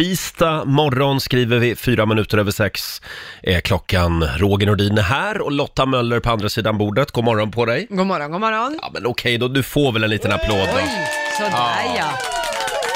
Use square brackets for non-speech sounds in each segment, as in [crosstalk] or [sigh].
Tisdag morgon skriver vi, fyra minuter över sex är klockan. Roger Nordin är här och Lotta Möller på andra sidan bordet. God morgon på dig. God morgon, god morgon. Ja men okej då, du får väl en liten applåd då. Oj, sådär ja.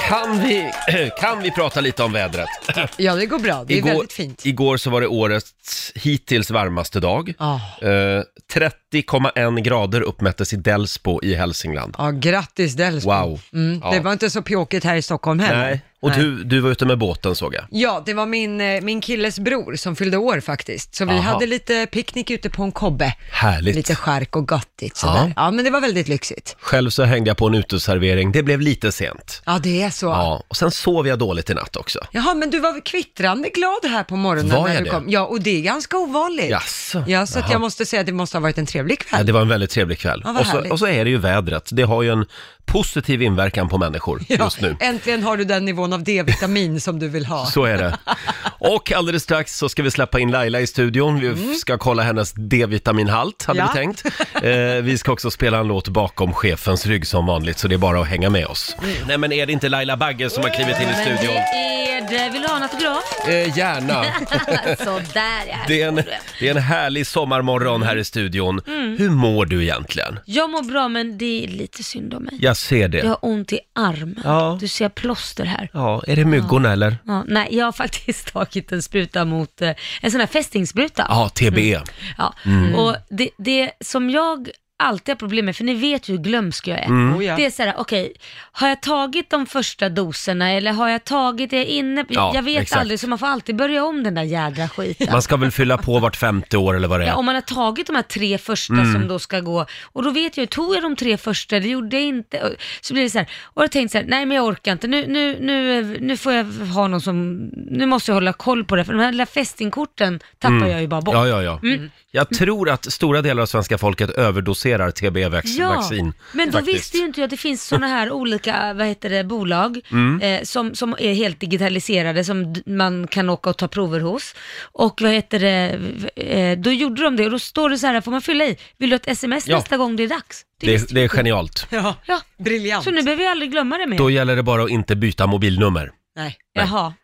Kan vi, [clears throat] kan vi prata lite om vädret? Ja, det går bra. Det är väldigt fint. Igår så var det årets hittills varmaste dag. Ja. Eh, 30,1 grader uppmättes i Delsbo i Hälsingland. Ja, grattis Delsbo. Wow. Mm, Ja. Det var inte så pjåkigt här i Stockholm heller. Nej, och Nej. Du, du var ute med båten såg jag. Ja, det var min, eh, min killes bror som fyllde år faktiskt. Så vi Aha. hade lite picknick ute på en kobbe. Härligt. Lite skärk och göttigt sådär. Ja. men det var väldigt lyxigt. Själv så hängde jag på en uteservering, det blev lite sent. Ja, det är så. Ja, och sen sov jag dåligt i natt också. Jaha, men du var kvittrande glad här på morgonen Var när jag du det? kom. Ja, och det är ganska ovanligt. Jaså? Ja, så att Jaha. jag måste säga att det måste ha varit en trevlig Ja, kväll. det var en väldigt trevlig kväll. Ja, vad och, så, härligt. och så är det ju vädret, det har ju en positiv inverkan på människor just nu. Äntligen har du den nivån av D-vitamin som du vill ha. Så är det. [laughs] Och alldeles strax så ska vi släppa in Laila i studion. Vi ska kolla hennes D-vitaminhalt, hade Mm. Ja. vi tänkt. [laughs] Eh, vi ska också spela en låt bakom chefens rygg som vanligt, så det är bara att hänga med oss. Mm. Nej men är det inte Laila Bagge som har klivit in i studion? det är det. Vill du ha en autograf? Eh, gärna. [laughs] Sådär ja. Det är, en, det är en härlig sommarmorgon här i studion. Mm. Hur mår du egentligen? Jag mår bra men det är lite synd om mig. Jag ser det. Jag har ont i armen. Ja. Du ser plåster här. Ja, är det myggorna eller? Ja, nej, jag har [laughs] faktiskt tagit en spruta mot, eh, en sån här fästingspruta. Ja, TBE. Ja. Mm. Och det, det som jag alltid har problem med, för ni vet ju hur glömsk jag är. Mm. Oh, ja. Det är så här, okej, har jag tagit de första doserna eller har jag tagit, är jag inne, Ja, jag vet exakt. aldrig, så man får alltid börja om den där jädra skiten. Man ska väl fylla på vart femte år eller vad det är. Ja, om man har tagit de här tre första Mm. som då ska gå, och då vet jag tog jag de tre första, det gjorde jag inte, Och så blir det så här, och jag tänkte så här, nej men jag orkar inte, nu, nu, nu, nu får jag ha någon som, nu måste jag hålla koll på det, för de här lilla fästingkorten tappar jag ju bara bort. Mm. Ja, ja, ja. Mm. Jag tror att stora delar av svenska folket överdoserar TB-vaccin. men då faktiskt. visste ju inte jag att det finns sådana här [laughs] olika, vad heter det, bolag Mm. eh, som, som är helt digitaliserade, som man kan åka och ta prover hos. Och vad heter det, eh, då gjorde de det och då står det så här, får man fylla i, vill du ha ett sms Ja. nästa gång det är dags? Det, det är jag inte. genialt. Ja, Ja, briljant. så nu behöver jag aldrig glömma det mer. Då gäller det bara att inte byta mobilnummer. Nej. Jaha.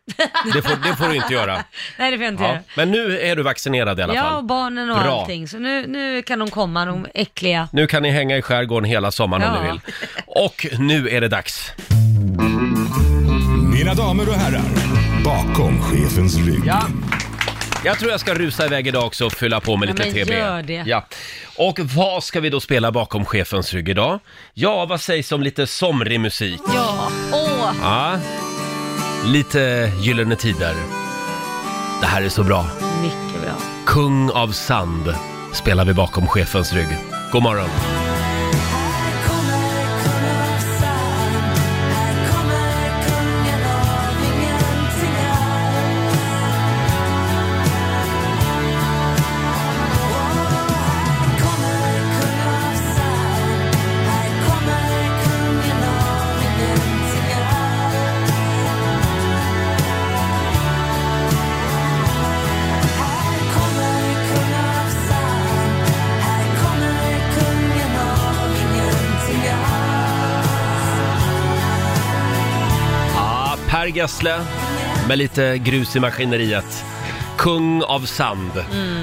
Det får, det får du inte göra. [laughs] Nej, det får jag inte Ja. göra. Men nu är du vaccinerad i alla Ja, och fall. barnen och Bra. allting. Så nu, nu kan de komma, de äckliga. Nu kan ni hänga i skärgården hela sommaren om Ja. ni vill. Och nu är det dags. Mina damer och herrar, bakom chefens rygg. Ja. Jag tror jag ska rusa iväg idag också och fylla på med Ja, lite men TB. gör det. Ja. Och vad ska vi då spela bakom chefens rygg idag? Ja, vad sägs om lite somrig musik? Ja, åh! Ja, lite Gyllene Tider. Det här är så bra. Mycket bra. Kung av sand spelar vi bakom chefens rygg. God morgon. Gessle med lite grus i maskineriet. Kung av sand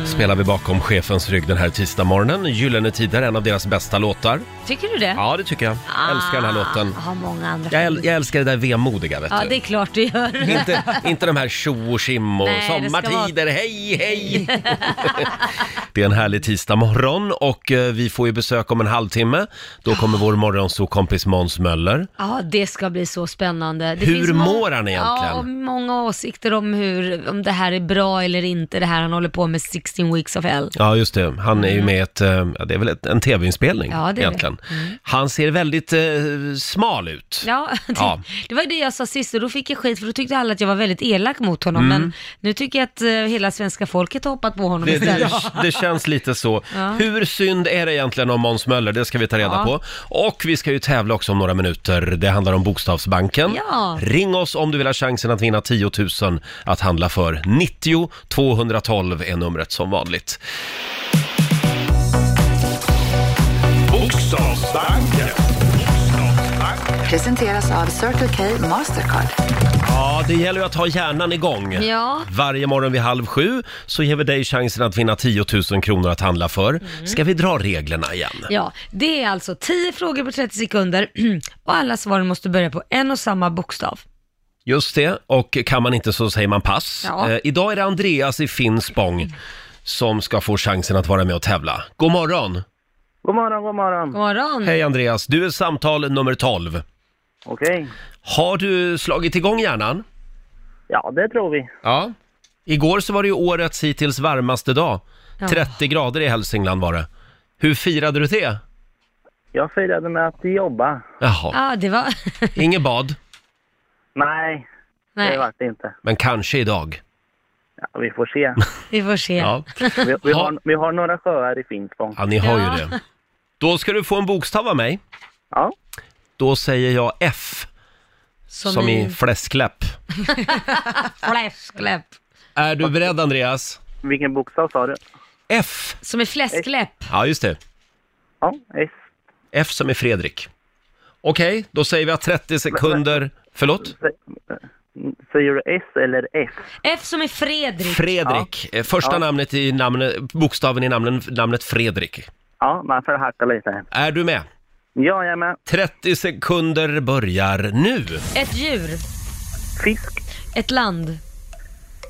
spelar vi bakom chefens rygg den här tisdagsmorgonen. Gyllene Tider, en av deras bästa låtar. Tycker du det? Ja, det tycker jag. Jag älskar den här låten. Jag har många andra Jag, äl- jag älskar det där vemodiga, vet Ja, det är klart du gör. [laughs] Inte, inte de här tjo och tjim och Nej, det ska sommartider, hej hej! [laughs] det är en härlig tisdag morgon och eh, vi får ju besök om en halvtimme. Då kommer vår morgonsokompis Måns Möller. Ja, det ska bli så spännande. Det Hur må- mår han egentligen? Ja, och många åsikter om hur, om det här är bra eller inte, det här han håller på med 16 weeks of hell. Ja, just det. Han är ju med i ett, eh, ja, det är väl ett, en tv-inspelning. Ja, det är det. egentligen. Han ser väldigt eh, smal ut. Ja, [laughs] det, Ja. det var det jag sa sist och då fick jag skit för då tyckte alla att jag var väldigt elak mot honom. Men nu tycker jag att eh, hela svenska folket har hoppat på honom Det, istället. det, [laughs] det känns lite så. Ja. Hur synd är det egentligen om Måns Möller? Det ska vi ta reda Ja. på. Och vi ska ju tävla också om några minuter. Det handlar om Bokstavsbanken. Ja. Ring oss om du vill ha chansen att vinna 10 000 att handla för. 90 212 är numret som vanligt. Bokstavsbanken. Presenteras av Circle K Mastercard. Ja, det gäller ju att ha hjärnan igång. Ja. Varje morgon vid halv sju så ger vi dig chansen att vinna 10 000 kronor att handla för. Mm. Ska vi dra reglerna igen? Ja, det är alltså 10 frågor på 30 sekunder [clears throat] och alla svaren måste börja på en och samma bokstav. Just det, och kan man inte så säger man pass. Ja. Eh, idag är det Andreas i Finspång som ska få chansen att vara med och tävla. God morgon! God morgon, god morgon. God morgon. Hej Andreas, du är samtal nummer 12. Okej. Har du slagit igång hjärnan? Ja, det tror vi. Ja. Igår så var det ju årets hittills varmaste dag. Ja. 30 grader i Hälsingland var det. Hur firade du det? Jag firade med att jobba. Jaha, Ja, det var... [laughs] inget bad, Nej, det Nej, vart det inte. men kanske idag. Ja, vi får se. vi får se. Ja, Vi, vi, Ha. har, vi har några sjöar i Finspång. ja ni har Ja. ju det. Då ska du få en bokstav av mig. Ja, Då säger jag F, som, i fläskläpp. [laughs] fläskläpp. Är du beredd Andreas? vilken bokstav sa du? F. Som i fläskläpp. Ja, just det. Ja, S. F som i Fredrik. Okej, då säger vi att 30 sekunder... Förlåt? Sä- Säger du S eller F? F som i Fredrik. Fredrik. Eh, Första Ja. namnet i namnet, bokstaven i namnet, namnet Fredrik. Ja, man får hacka lite. Är du med? Ja, jag är med. 30 sekunder börjar nu. Ett djur. Fisk. Ett land.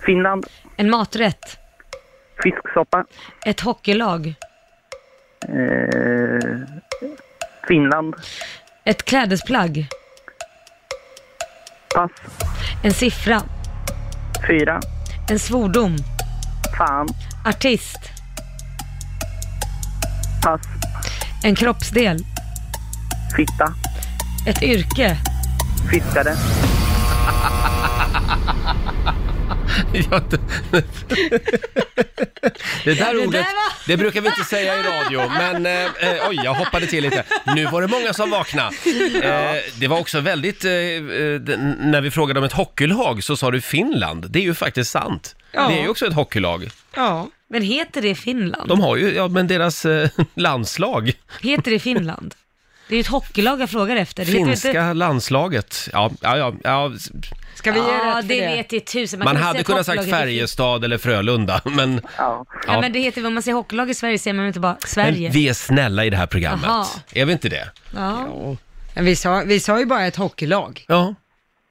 Finland. En maträtt. Fisksoppa. Ett hockeylag. Eh, Finland. Ett klädesplagg. Pass. En siffra. Fyra. En svordom. Fan. Artist. Pass. En kroppsdel. Fitta. Ett yrke. Fiskare. [laughs] [laughs] Ja, det, det där det ordet, det brukar vi inte säga i radio, men eh, eh, oj, jag hoppade till lite. Nu var det många som vaknade. [laughs] Eh, det var också väldigt, eh, eh, när vi frågade om ett hockeylag så sa du Finland. Det är ju faktiskt sant. Ja. Det är ju också ett hockeylag. Ja. Men heter det Finland? De har ju, ja men deras eh, [laughs] landslag, Heter det Finland? Det är ju ett hockeylag jag frågar efter. Det heter finska inte... landslaget. Ja, ja, ja, ja, Ska vi ge Ja, rätt för det det? vet jag tusen. man kan väl hade säga kunnat sagt heter- Färjestad eller Frölunda, [laughs] men, Ja. Ja. Ja. men det heter, om man säger hockeylag i Sverige säger man inte bara men Sverige. vi är snälla i det här programmet. Jaha. Är vi inte det? Ja. Men vi, sa, vi sa ju bara ett hockeylag. Ja.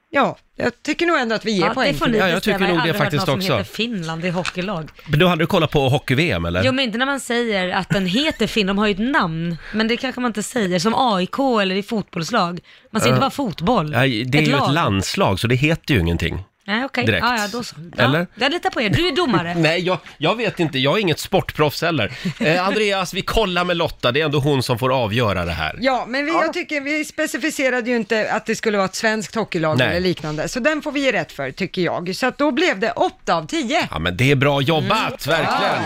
Ja, jag tycker nog ändå att vi ger Ja, poäng det får ni. Ja, jag tycker bestämma. nog har det aldrig hört faktiskt någon också. som heter Finland i hockeylag. Men du har aldrig kollat på hockey-VM eller? Jo men inte när man säger att den heter Finn, de har ju ett namn. Men det kanske man inte säger, som AIK eller i fotbollslag. Man säger inte bara fotboll. Nej, det är ju lag. ett landslag så det heter ju ingenting. Nej okej, direkt. ja, ja då så. Ja, Eller? Jag litar på er, du är domare. [laughs] Nej, jag, jag vet inte. Jag är inget sportproffs heller. Eh, Andreas, vi kollar med Lotta. Det är ändå hon som får avgöra det här. Ja, men vi, jag tycker vi specificerade ju inte att det skulle vara ett svenskt hockeylag Nej. eller liknande, så den får vi ge rätt för, tycker jag. Så att då blev det 8 av 10. Ja, men det är bra jobbat, Mm. verkligen.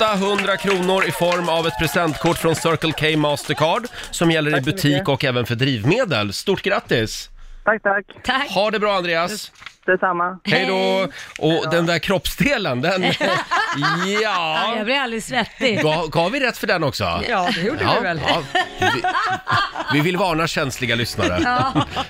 800 kronor i form av ett presentkort från Circle K Mastercard som gäller i butik och även för drivmedel. Stort grattis! Tack, tack. Tack. Ha det bra Andreas! Detsamma. Hej då! Och den där kroppsdelen, den... [laughs] Ja, ja... jag blir alldeles svettig. Gav, gav vi rätt för den också? Ja, det gjorde vi väl. ja. Vi, vi vill varna känsliga lyssnare.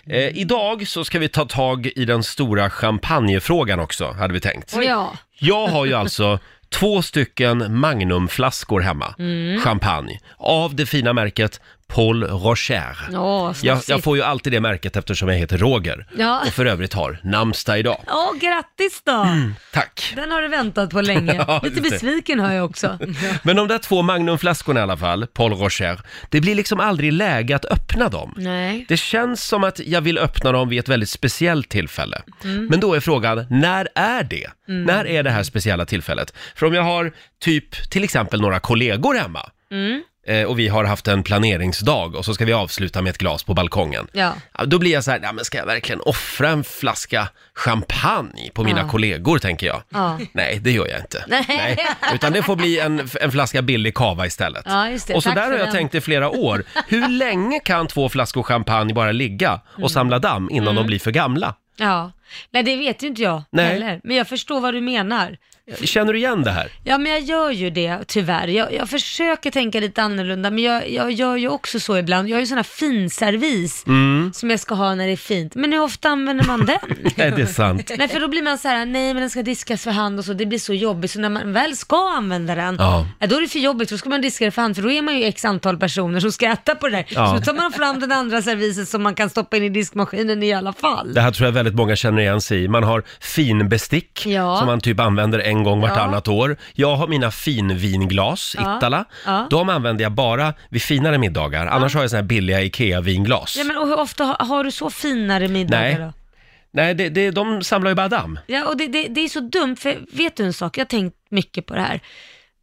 Eh, idag så ska vi ta tag i den stora champagnefrågan också, hade vi tänkt. Ja. Jag har ju alltså två stycken Magnumflaskor hemma, Mm. champagne, av det fina märket Paul Rocher. Åh, Jag, jag får ju alltid det märket eftersom jag heter Roger Ja. och för övrigt har namnsdag idag. Åh, grattis då! Tack! Den har du väntat på länge. [laughs] Ja, Lite just det. besviken har jag också. [laughs] Men de där två Magnumflaskorna i alla fall, Paul Rocher, det blir liksom aldrig läge att öppna dem. Nej. Det känns som att jag vill öppna dem vid ett väldigt speciellt tillfälle. Mm. Men då är frågan, när är det? När är det här speciella tillfället? För om jag har typ, till exempel några kollegor hemma Mm. Eh, och vi har haft en planeringsdag och så ska vi avsluta med ett glas på balkongen. Ja. Ja, Då blir jag så här, ja, men ska jag verkligen offra en flaska champagne på mina Ja. kollegor, tänker jag. Ja. Nej, det gör jag inte. Nej. Utan det får bli en, en flaska billig kava istället. Ja, just det. Och så Tack där för har jag den. tänkt i flera år. Hur länge kan två flaskor champagne bara ligga och Mm. samla damm innan de blir för gamla? Ja. Nej, det vet ju inte jag Nej. heller. Men jag förstår vad du menar. Känner du igen det här? Ja, men jag gör ju det tyvärr. Jag, jag försöker tänka lite annorlunda, men jag, jag gör ju också så ibland. Jag har ju sån här finservis Mm. som jag ska ha när det är fint. Men hur ofta använder man den? [laughs] Nej, det är sant. Nej, för då blir man så här, nej men den ska diskas för hand och så, det blir så jobbigt. Så när man väl ska använda den, Ja. då är det för jobbigt, då ska man diska det för hand, för då är man ju x antal personer som ska äta på det där. Ja. Så då tar man fram den andra serviset som man kan stoppa in i diskmaskinen i alla fall. Det här tror jag väldigt många känner igen sig i. Man har finbestick Ja. som man typ använder en gång vartannat år. Jag har mina finvinglas, Ja. Ittala. Ja. De använder jag bara vid finare middagar. Annars har jag såna här billiga IKEA-vinglas. Ja, men och hur ofta har, har du så finare middagar Nej. då? Nej, det, det, de samlar ju bara damm. Ja, och det, det, det är så dumt, för vet du en sak, jag har tänkt mycket på det här.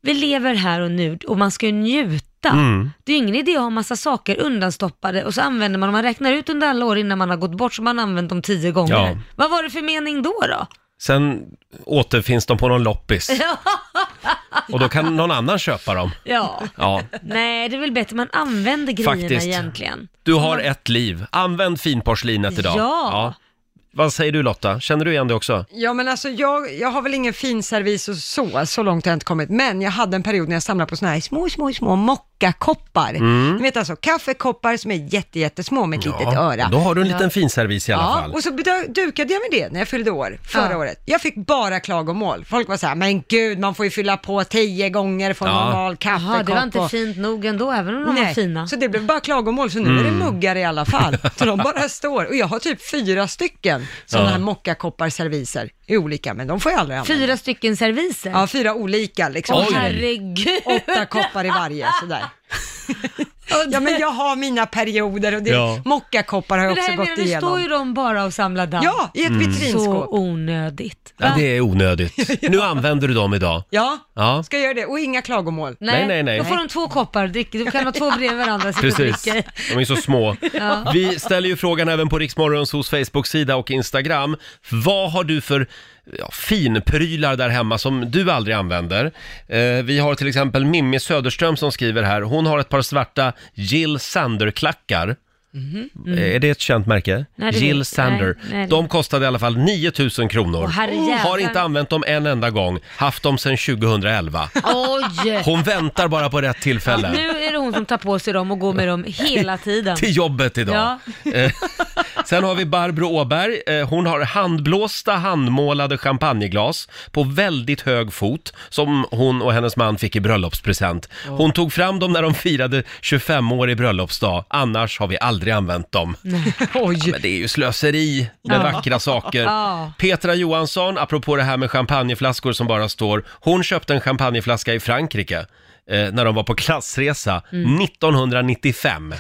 Vi lever här och nu och man ska ju njuta. Mm. Det är ju ingen idé att ha massa saker undanstoppade och så använder man, om man räknar ut under alla år innan man har gått bort så har man använt dem tio gånger. Ja. Vad var det för mening då då? Sen återfinns de på någon loppis. [laughs] Och då kan någon annan köpa dem. Ja. Ja. Nej, det är väl bättre man använder grejerna Faktiskt. egentligen. Du har ett liv. Använd finporslinet idag. Ja. Vad säger du Lotta? Känner du igen det också? Ja men alltså jag, jag har väl ingen finservis och så, så långt har jag inte kommit. Men jag hade en period när jag samlade på såna här små, små, små mockakoppar. Ni vet alltså kaffekoppar som är jätte, jättesmå med ett litet öra. då har du en liten finservis i alla Ja, fall. och så dukade jag med det när jag fyllde år förra Ja. året. Jag fick bara klagomål. Folk var så här, men gud, man får ju fylla på tio gånger för en Ja. normal kaffekopp. Jaha, det var inte och- fint nog ändå, även om de var Nej, fina. så det blev bara klagomål, så nu är det Mm. muggar i alla fall. [laughs] Så de bara står, och jag har typ fyra stycken sådana Ja. här mockakoppar serviser i olika, men de får jag aldrig använda. Fyra stycken serviser? Ja, fyra olika liksom. Åh herregud! Åtta koppar i varje, sådär. [laughs] Ja, men jag har mina perioder och det, Ja. mockakoppar har jag det också här gått menar, nu igenom. står ju de bara och samlar damm. Ja, i ett Mm. Så vitrinskåp. onödigt. Ja, Va? det är onödigt. [laughs] Nu använder du dem idag. Ja, Ja, ska jag göra det. Och inga klagomål. Nej, nej, nej. Då får de två koppar, drick, du kan ha två bredvid varandra, sitta och precis. dricka. De är så små. Vi ställer ju frågan även på Riksmorgons hos Facebook-sida och Instagram. Vad har du för ja, finprylar där hemma som du aldrig använder? Eh, vi har till exempel Mimmi Söderström som skriver här. Hon har ett par svarta Jill Sander-klackar. Eh, Är det ett känt märke? Mhm. Nej, det Jill vet- Sander. nej, nej, det- De kostade i alla fall 9000 kronor. Åh, herrejävlar. har inte använt dem en enda gång. Haft dem sedan 2011. Oj! Hon väntar bara på rätt tillfälle. Nu är det hon som tar på sig dem och går med dem hela tiden. till jobbet idag. Ja. Eh, Sen har vi Barbro Åberg. Eh, Hon har handblåsta handmålade champagneglas på väldigt hög fot som hon och hennes man fick i bröllopspresent. Hon tog fram dem när de firade 25-årig bröllopsdag. Annars har vi aldrig använt dem. Oj. Men det är ju slöseri med vackra saker. Ja. Petra Johansson, apropå det här med champagneflaskor som bara står. Hon köpte en champagneflaska i Frankrike. Eh, när de var på klassresa Mm. 1995.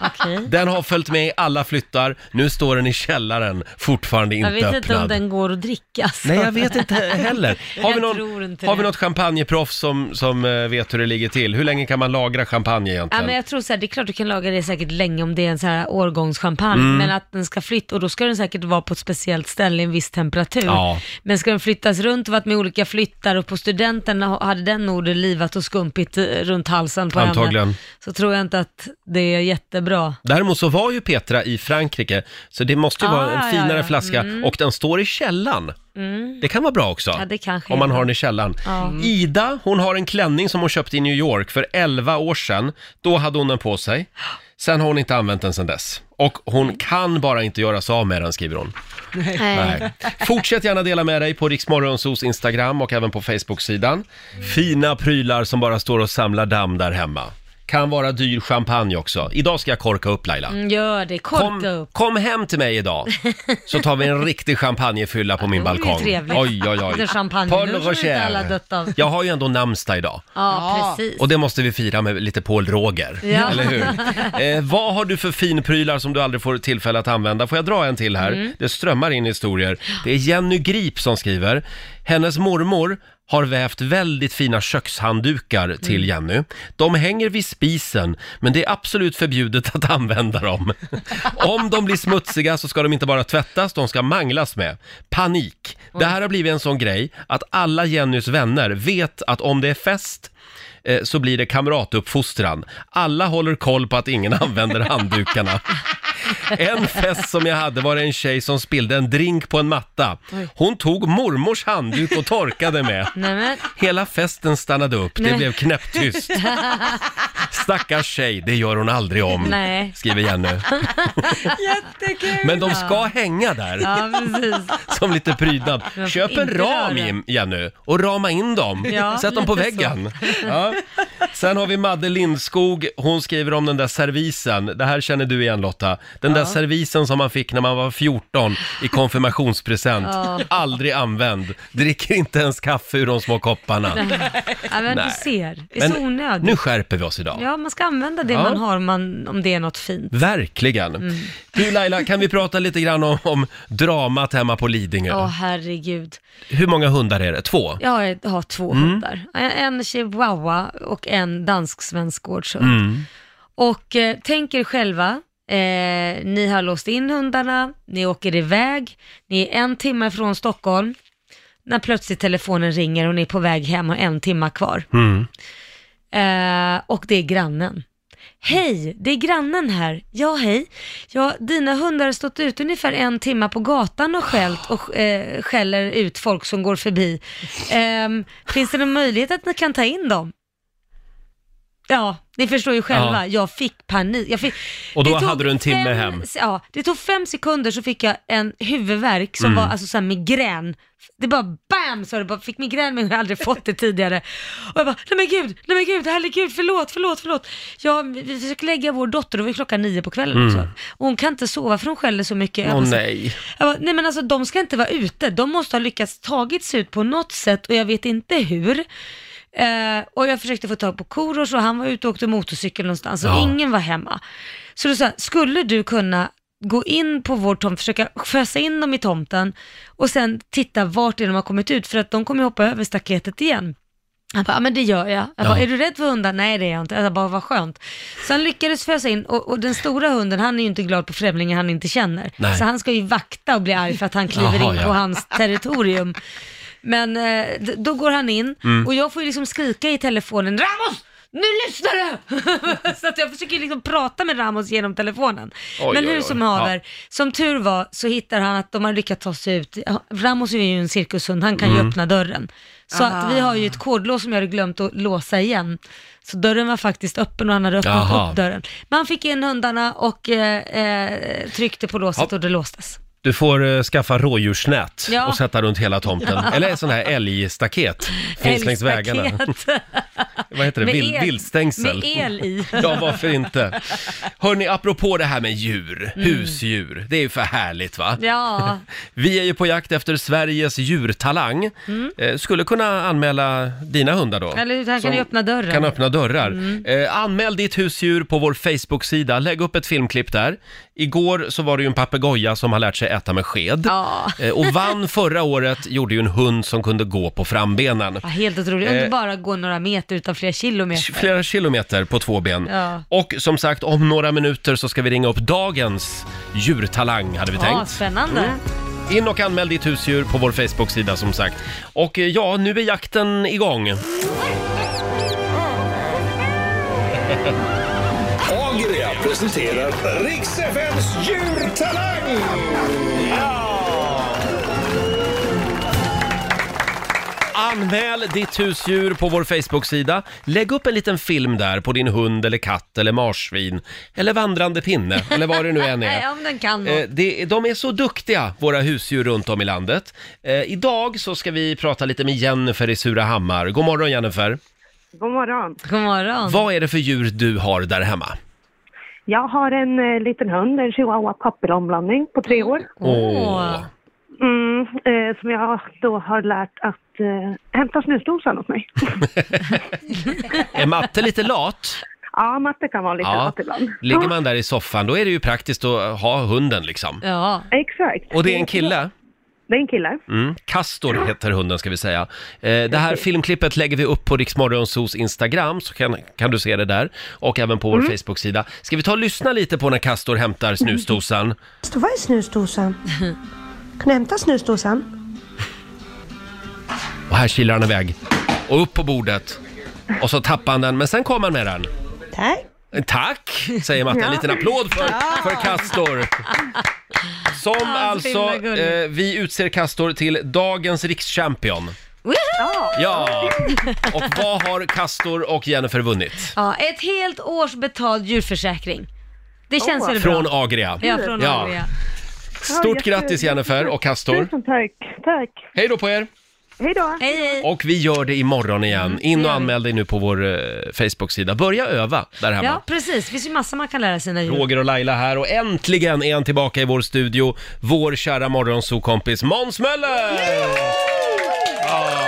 Okej. Den har följt med i alla flyttar. Nu står den i källaren, fortfarande inte Jag vet öppnad. inte om den går att dricka. så. Nej, jag vet inte heller. [laughs] Har vi, Jag tror någon, inte har vi det. något champagneproffs som, som eh, vet hur det ligger till? Hur länge kan man lagra champagne Ja, egentligen? men jag tror så här, det är klart du kan laga det säkert länge om det är en så här årgångschampagne, Mm. men att den ska flytta, och då ska den säkert vara på ett speciellt ställe i en viss temperatur. Ja. Men ska den flyttas runt och varit med olika flyttar och på studenten hade den nog det livat och skumpigt eh, runt halsen på Antagligen. henne, så tror jag inte att det är jättebra. Däremot så var ju Petra i Frankrike, så det måste ju Ah, vara en ja, finare ja, ja. flaska och den står i källaren. Det kan vara bra också. Ja, det kanske om man är har den i källaren. Ja. Ida, hon har en klänning som hon köpte i New York för 11 år sedan. Då hade hon den på sig. Sen har hon inte använt den sedan dess. Och hon kan bara inte göra sig av med den, skriver hon. Nej. Fortsätt gärna dela med dig på Riksmorgonsos Instagram och även på Facebook-sidan. Fina prylar som bara står och samlar damm där hemma. Kan vara dyr champagne också. Idag ska jag korka upp Laila. Mm, Gör det, korka Kom, upp. kom hem till mig idag, så tar vi en riktig champagnefylla på min [laughs] Det vore ju balkong. trevligt. Oj, oj, oj. Lite champagne, Paul nu inte alla dött av. Jag har ju ändå namnsdag idag. Ja, precis. Och det måste vi fira med lite Paul Roger, Ja. [laughs] eller hur? Eh, vad har du för finprylar som du aldrig får tillfälle att använda? Får jag dra en till här? Mm. Det strömmar in historier. Det är Jenny Grip som skriver. Hennes mormor har vävt väldigt fina kökshanddukar till Mm. Jenny. De hänger vid spisen, men det är absolut förbjudet att använda dem. [laughs] Om de blir smutsiga så ska de inte bara tvättas, de ska manglas med. Panik! Det här har blivit en sån grej att alla Jennys vänner vet att om det är fest eh, så blir det kamratuppfostran. Alla håller koll på att ingen [laughs] använder handdukarna. [laughs] En fest som jag hade var det en tjej som spillde en drink på en matta. Hon tog mormors handduk och torkade med. Nej, men, Hela festen stannade upp, det Nej. blev knäpptyst. [laughs] Stackars tjej, det gör hon aldrig om, Nej. skriver Jenny. [laughs] Jättekul! Men de ska hänga där, ja, precis. som lite prydnad. får Köp en inte ram, röra. Jim- Jenny, och rama in dem. Ja, Sätt dem på lite så. väggen. Ja. Sen har vi Madde Lindskog, hon skriver om den där servisen. Det här känner du igen Lotta. Den där servisen som man fick när man var 14 i konfirmationspresent. Aldrig använd. Dricker inte ens kaffe ur de små kopparna. Ja, men Nej. du ser, det är så Men onödigt. nu skärper vi oss idag. Ja, man ska använda det Ja. man har om, man, om det är något fint. Verkligen. Mm. Du Laila, kan vi prata lite grann om, om dramat hemma på Lidingö? Åh herregud. Hur många hundar är det? Två? Jag har två Mm. hundar. En- En chihuahua och en dansk-svensk gårdshund. Mm. Och eh, tänk er själva, eh, ni har låst in hundarna, ni åker iväg, ni är en timme från Stockholm, när plötsligt telefonen ringer och ni är på väg hem och en timma kvar. Mm. Eh, och det är grannen. Hej, det är grannen här. Ja, hej. Ja, dina hundar har stått ute ungefär en timma på gatan och skällt och eh, skäller ut folk som går förbi. Ehm, finns det någon möjlighet att ni kan ta in dem? Ja, ni förstår ju själva. Ja. Jag fick panik. Jag fick... Och då Det tog hade du en timme fem, hem. Ja, det tog fem sekunder så fick jag en huvudvärk som Mm. var alltså så här migrän. Det bara bam så det bara fick migrän men jag har aldrig fått det tidigare. Och jag bara, nej men gud, nej men gud, herregud, förlåt, förlåt, förlåt. Ja, vi vi försöker lägga vår dotter och var klockan nio på kvällen också. Och hon kan inte sova för hon skäller så mycket. Jag Mm. Åh bara så- nej. jag bara, nej men alltså de ska inte vara ute, de måste ha lyckats tagit sig ut på något sätt och jag vet inte hur. Eh, och jag försökte få tag på Korosh och han var ute och åkte motorcykel någonstans och Ja. ingen var hemma. Så då sa jag, skulle du kunna gå in på vår tomt, försöka fösa in dem i tomten och sen titta vart det är de har kommit ut för att de kommer hoppa över staketet igen. Han bara, ja men det gör jag. Jag bara, Ja. är du rädd för hundar? Nej det är jag inte. Jag bara, vad skönt. Så han lyckades fösa in och, och den stora hunden, han är ju inte glad på främlingar han inte känner. Nej. Så han ska ju vakta och bli arg för att han kliver Jaha, in ja. på hans territorium. Men eh, d- då går han in Mm. och jag får ju liksom skrika i telefonen, Ramos! Nu lyssnar du! [laughs] så att jag försöker liksom prata med Ramos genom telefonen. Oj, Men oj, hur oj. som haver, som tur var så hittar han att de har lyckats ta sig ut. Ja, Ramos är ju en cirkushund, han kan Mm. ju öppna dörren. Så att vi har ju ett kodlås som jag hade glömt att låsa igen. Så dörren var faktiskt öppen och han hade öppnat Jaha. upp dörren. Men han fick in hundarna och eh, eh, tryckte på låset Ja. och det låstes. Du får eh, skaffa rådjursnät Ja. och sätta runt hela tomten. Eller sån här älgstaket. [laughs] Finns längs vägarna. Älgstaket. Vad heter det? Med Vild, el- viltstängsel. Med el i. [laughs] Ja, varför inte? Hörni, apropå det här med djur, Mm. husdjur. Det är ju för härligt va? Ja, [laughs] Vi är ju på jakt efter Sveriges djurtalang. Eh, skulle kunna anmäla dina hundar då. Mm. eller? Han kan ju öppna dörren. Kan öppna dörrar. Mm. Eh, anmäl ditt husdjur på vår Facebook-sida. Lägg upp ett filmklipp där. Igår så var det ju en papegoja som har lärt sig äta med sked. Ja. Eh, och vann förra året, gjorde ju en hund som kunde gå på frambenen. Ja, helt otroligt. Om Eh, bara går några meter utan flera kilometer. Flera kilometer på två ben. Ja. Och som sagt, om några minuter så ska vi ringa upp dagens djurtalang, hade vi Ja, tänkt. spännande. Mm. In och anmäl ditt husdjur på vår Facebook-sida som sagt. Och eh, ja, nu är jakten igång. [laughs] Presenterar Riks FMs djurtalang! Anmäl ditt husdjur på vår Facebook-sida. Lägg upp en liten film där på din hund eller katt eller marsvin eller vandrande pinne eller vad det nu än [laughs] Nej, är. om den kan. Eh, det, de är så duktiga, våra husdjur runt om i landet. Eh, idag så ska vi prata lite med Jennifer i Surahammar. God morgon Jennifer! God morgon. God morgon. Vad är det för djur du har där hemma? Jag har en eh, liten hund, en chihuahua papillonblandning på tre år. Åh. Mm, eh, som jag då har lärt att eh, hämta snusdosan åt mig. [laughs] Är matte lite lat? ja, matte kan vara lite Ja. lat ibland. Ligger man där i soffan, då är det ju praktiskt att ha hunden liksom. Ja. Exakt. Och det är en kille? Det är en kille. Mm. Castor heter hunden ska vi säga. Eh, det här filmklippet lägger vi upp på Riksmorgonsos Instagram så kan, kan du se det där. Och även på vår Facebook-sida. Ska vi ta och lyssna lite på när Castor hämtar snusdosan? Står vad är snusdosan? Kan du hämta snusdosan? Och här kilar han iväg. Och upp på bordet. Och så tappar han den, men sen kommer han med den. Tack. Tack, säger Matte. En liten applåd för, för Castor. Som så alltså, himla gulligt. eh, vi utser Castor till dagens rikschampion. Woho! Ja! Och vad har Castor och Jennifer vunnit? Ja, ett helt års betald djurförsäkring. Det känns Åh. väl bra? Från Agria. Ja, från Ja. Agria. Stort grattis Jennifer och Castor. Tusen tack. Tack. Hej då på er! Hej då. Hej, hej. Och vi gör det imorgon igen. In Mm, det och anmäl dig nu på vår eh, Facebook-sida. Börja öva där hemma. Ja, precis. Det finns ju massa man kan lära sina djur. Roger och Laila här och äntligen är han tillbaka i vår studio. Vår kära morgonsokompis Måns Möller! Ja.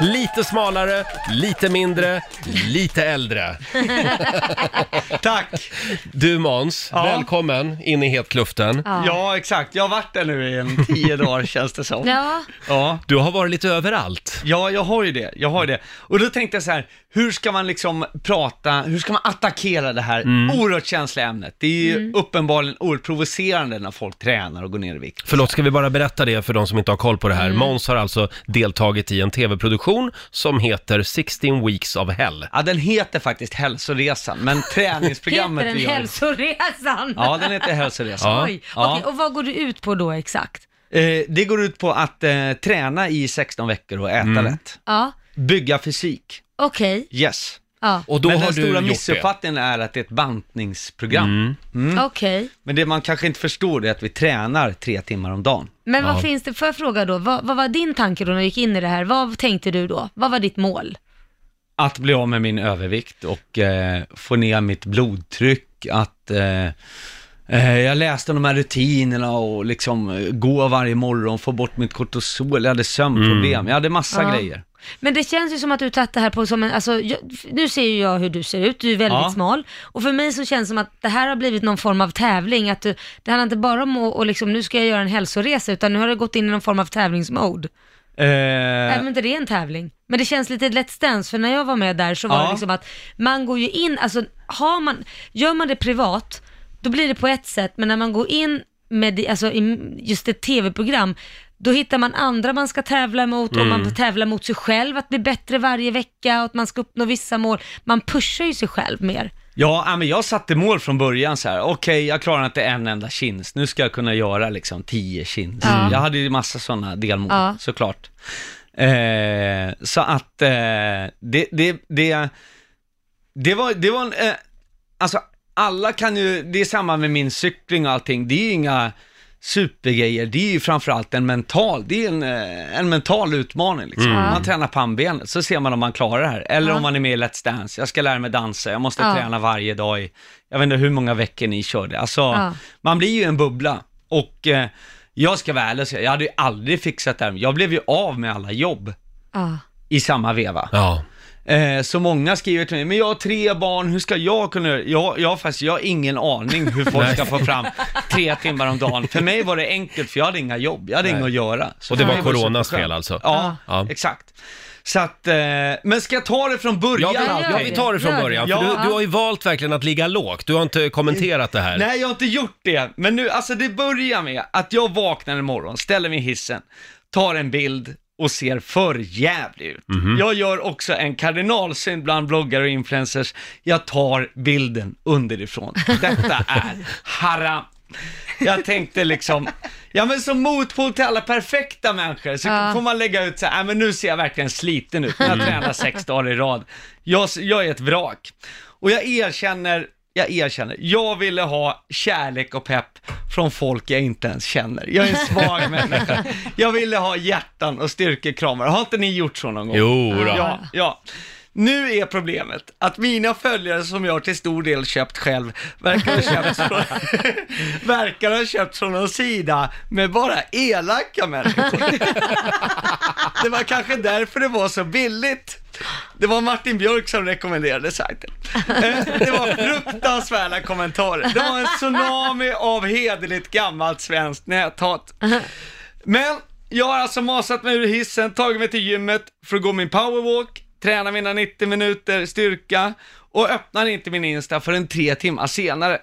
Lite smalare, lite mindre, lite äldre. [laughs] Tack! Du Måns, Ja. välkommen in i hetkluften. Ja. Ja, exakt. Jag har varit där nu i en tio dagar känns det som. Ja, Ja. Du har varit lite överallt. Ja, jag har ju det. Jag har ju det. Och då tänkte jag så här, hur ska man liksom prata, hur ska man attackera det här oerhört känsliga ämnet? Det är ju uppenbarligen oerhört provocerande när folk tränar och går ner i vikt. Förlåt, ska vi bara berätta det för de som inte har koll på det här. Mm. Måns har alltså deltagit i en tv-produktion som heter 16 Weeks of Hell. Ja, den heter faktiskt Hälsoresan, men [laughs] träningsprogrammet heter vi den gör... hälsoresan? Ja, den heter Hälsoresan. Ja. [laughs] Oj, Ja. okej, och vad går du ut på då exakt? Eh, det går ut på att eh, träna i 16 veckor och äta Mm. rätt. Ja, Bygga fysik. Okej. Yes. Ja, Och då Men har den du stora gjort det. missuppfattningen är att det är ett bantningsprogram. Mm. okej. Men det man kanske inte förstår är att vi tränar tre timmar om dagen. Men vad Ja. finns det, får jag fråga då, vad, vad var din tanke då när du gick in i det här? Vad tänkte du då? Vad var ditt mål? Att bli av med min övervikt och eh, få ner mitt blodtryck, att eh, eh, jag läste de här rutinerna och liksom eh, gå varje morgon, få bort mitt kortisol, jag hade sömnproblem, jag hade massa Ja. grejer. Men det känns ju som att du tagit det här på som en, alltså, jag, nu ser ju jag hur du ser ut, du är väldigt Ja. smal. Och för mig så känns det som att det här har blivit någon form av tävling, att du, det handlar inte bara om att, och liksom, nu ska jag göra en hälsoresa, utan nu har det gått in i någon form av tävlingsmode. Eh, Även om inte det är en tävling. Men det känns lite Let's Dance, för när jag var med där så var Ja. det liksom att man går ju in, alltså har man, gör man det privat, då blir det på ett sätt, men när man går in med det- alltså, i just ett tv-program, då hittar man andra man ska tävla mot och man tävlar mot sig själv att bli bättre varje vecka och att man ska uppnå vissa mål. Man pushar ju sig själv mer. Ja, ja, men jag satte mål från början så här. okej, jag klarar inte en enda chins, nu ska jag kunna göra liksom tio chins. Ja. Jag hade ju massa sådana delmål, Ja. såklart. Eh, så att eh, det, det, det, det var, det var en, eh, alltså alla kan ju, det är samma med min cykling och allting, det är ju inga supergrejer, det är ju framförallt en mental, det är en, eh, en mental utmaning liksom. Man tränar pannbenet, så ser man om man klarar det här. Eller Ja. om man är med i Let's Dance, jag ska lära mig dansa, jag måste Ja. träna varje dag i, jag vet inte hur många veckor ni körde. Alltså, Ja. man blir ju en bubbla. Och eh, jag ska vara ärlig och säga, jag hade ju aldrig fixat det här. Jag blev ju av med alla jobb Ja. i samma veva. Ja. Eh, så många skriver till mig, men jag har tre barn, hur ska jag kunna göra? Jag, jag, har faktiskt, jag har ingen aning hur folk ska få fram tre timmar om dagen. För mig var det enkelt, för jag hade inga jobb, jag hade inget att göra. Så Och det var coronas fel alltså? Ja, Ja. exakt. Så att, eh, men ska jag ta det från början? Ja, ja, vi tar det från början, för Ja. du, du har ju valt verkligen att ligga lågt. Du har inte kommenterat det här. Nej, jag har inte gjort det. Men nu, alltså det börjar med att jag vaknar imorgon, ställer mig i hissen, tar en bild och ser för jävlig ut. Jag gör också en kardinalsynd bland bloggare och influencers. Jag tar bilden underifrån. Detta är haram. Jag tänkte liksom, ja men som motpol till alla perfekta människor så Ja. får man lägga ut så här, "Nej, men nu ser jag verkligen sliten ut när jag tränar sex dagar i rad. Jag, jag är ett vrak. Och jag erkänner, jag erkänner, jag ville ha kärlek och pepp från folk jag inte ens känner. Jag är en svag [laughs] människa. Jag ville ha hjärtan och styrkekramar. Har inte ni gjort så någon gång? Jo då. Ja, ja. Nu är problemet att mina följare som jag till stor del köpt själv verkar ha köpt från, [laughs] verkar ha köpt från någon sida med bara elaka människor. Det var kanske därför det var så billigt. Det var Martin Björk som rekommenderade sajten. Eh, det var fruktansvärda kommentarer. Det var en tsunami av hederligt gammalt svenskt näthat. Men jag har alltså masat mig ur hissen, tagit mig till gymmet för att gå min powerwalk, träna mina 90 minuter styrka och öppnar inte min Insta förrän tre timmar senare.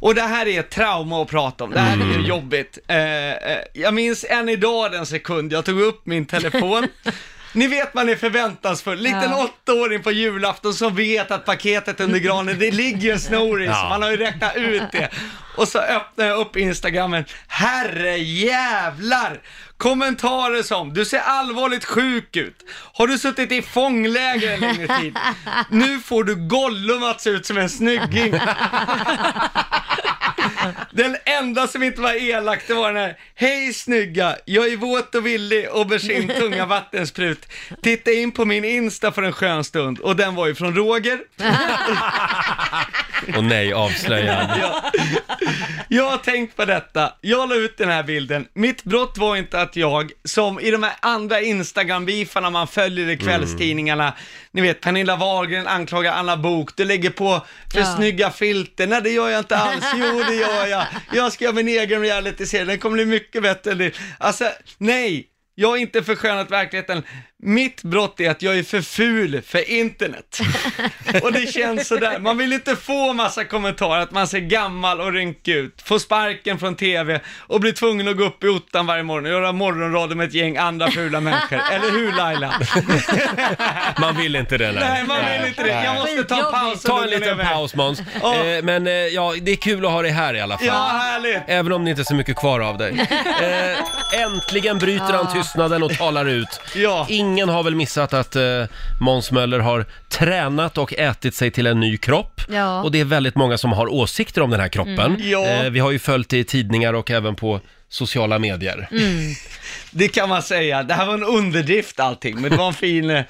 Och det här är ett trauma att prata om, det här är jobbigt. Eh, eh, jag minns än idag den sekund jag tog upp min telefon [laughs] Ni vet man är förväntansfull. Liten Ja. åttaåring på julafton som vet att paketet under granen, det ligger en snoris. Ja. Man har ju räknat ut det. Och så öppnar jag upp Instagrammen. Herre jävlar! Kommentarer som, du ser allvarligt sjuk ut. Har du suttit i fångläger en längre tid? Nu får du Gollum att se ut som en snygging. [laughs] Den enda som inte var elak, det var den här, hej snygga, jag är våt och villig, aubergine, tunga vattensprut. Titta in på min Insta för en skön stund. Och den var ju från Roger. Och nej, avslöjad. Ja. Jag har tänkt på detta. Jag la ut den här bilden. Mitt brott var inte att jag, som i de här andra Instagram-beefarna man följer i kvällstidningarna, ni vet Pernilla Wahlgren anklagar Anna Bok, du lägger på för Ja. snygga filter. Nej, det gör jag inte alls. Jo, det gör jag. Jag ska göra min egen reality-serie, den kommer bli mycket bättre än det. Alltså, nej. Jag har inte förskönat verkligheten. Mitt brott är att jag är för ful för internet. [laughs] Och det känns sådär. Man vill inte få massa kommentarer att man ser gammal och rynkig ut, få sparken från TV och bli tvungen att gå upp i ottan varje morgon och göra morgonradio med ett gäng andra fula människor. Eller hur Laila? [laughs] Man vill inte det. Nej, man vill inte det. Jag måste ta en paus Ta en liten paus Måns. Eh, men eh, ja, det är kul att ha dig här i alla fall. Ja, härligt. Även om det inte är så mycket kvar av dig. [laughs] Eh, äntligen bryter han tystnaden och talar ut. Ja. Ingen har väl missat att eh, Måns Möller har tränat och ätit sig till en ny kropp. Ja. Och det är väldigt många som har åsikter om den här kroppen. Mm. Ja. Eh, vi har ju följt det i tidningar och även på sociala medier. Mm. [laughs] Det kan man säga. Det här var en underdrift allting, men det var en fin... eh,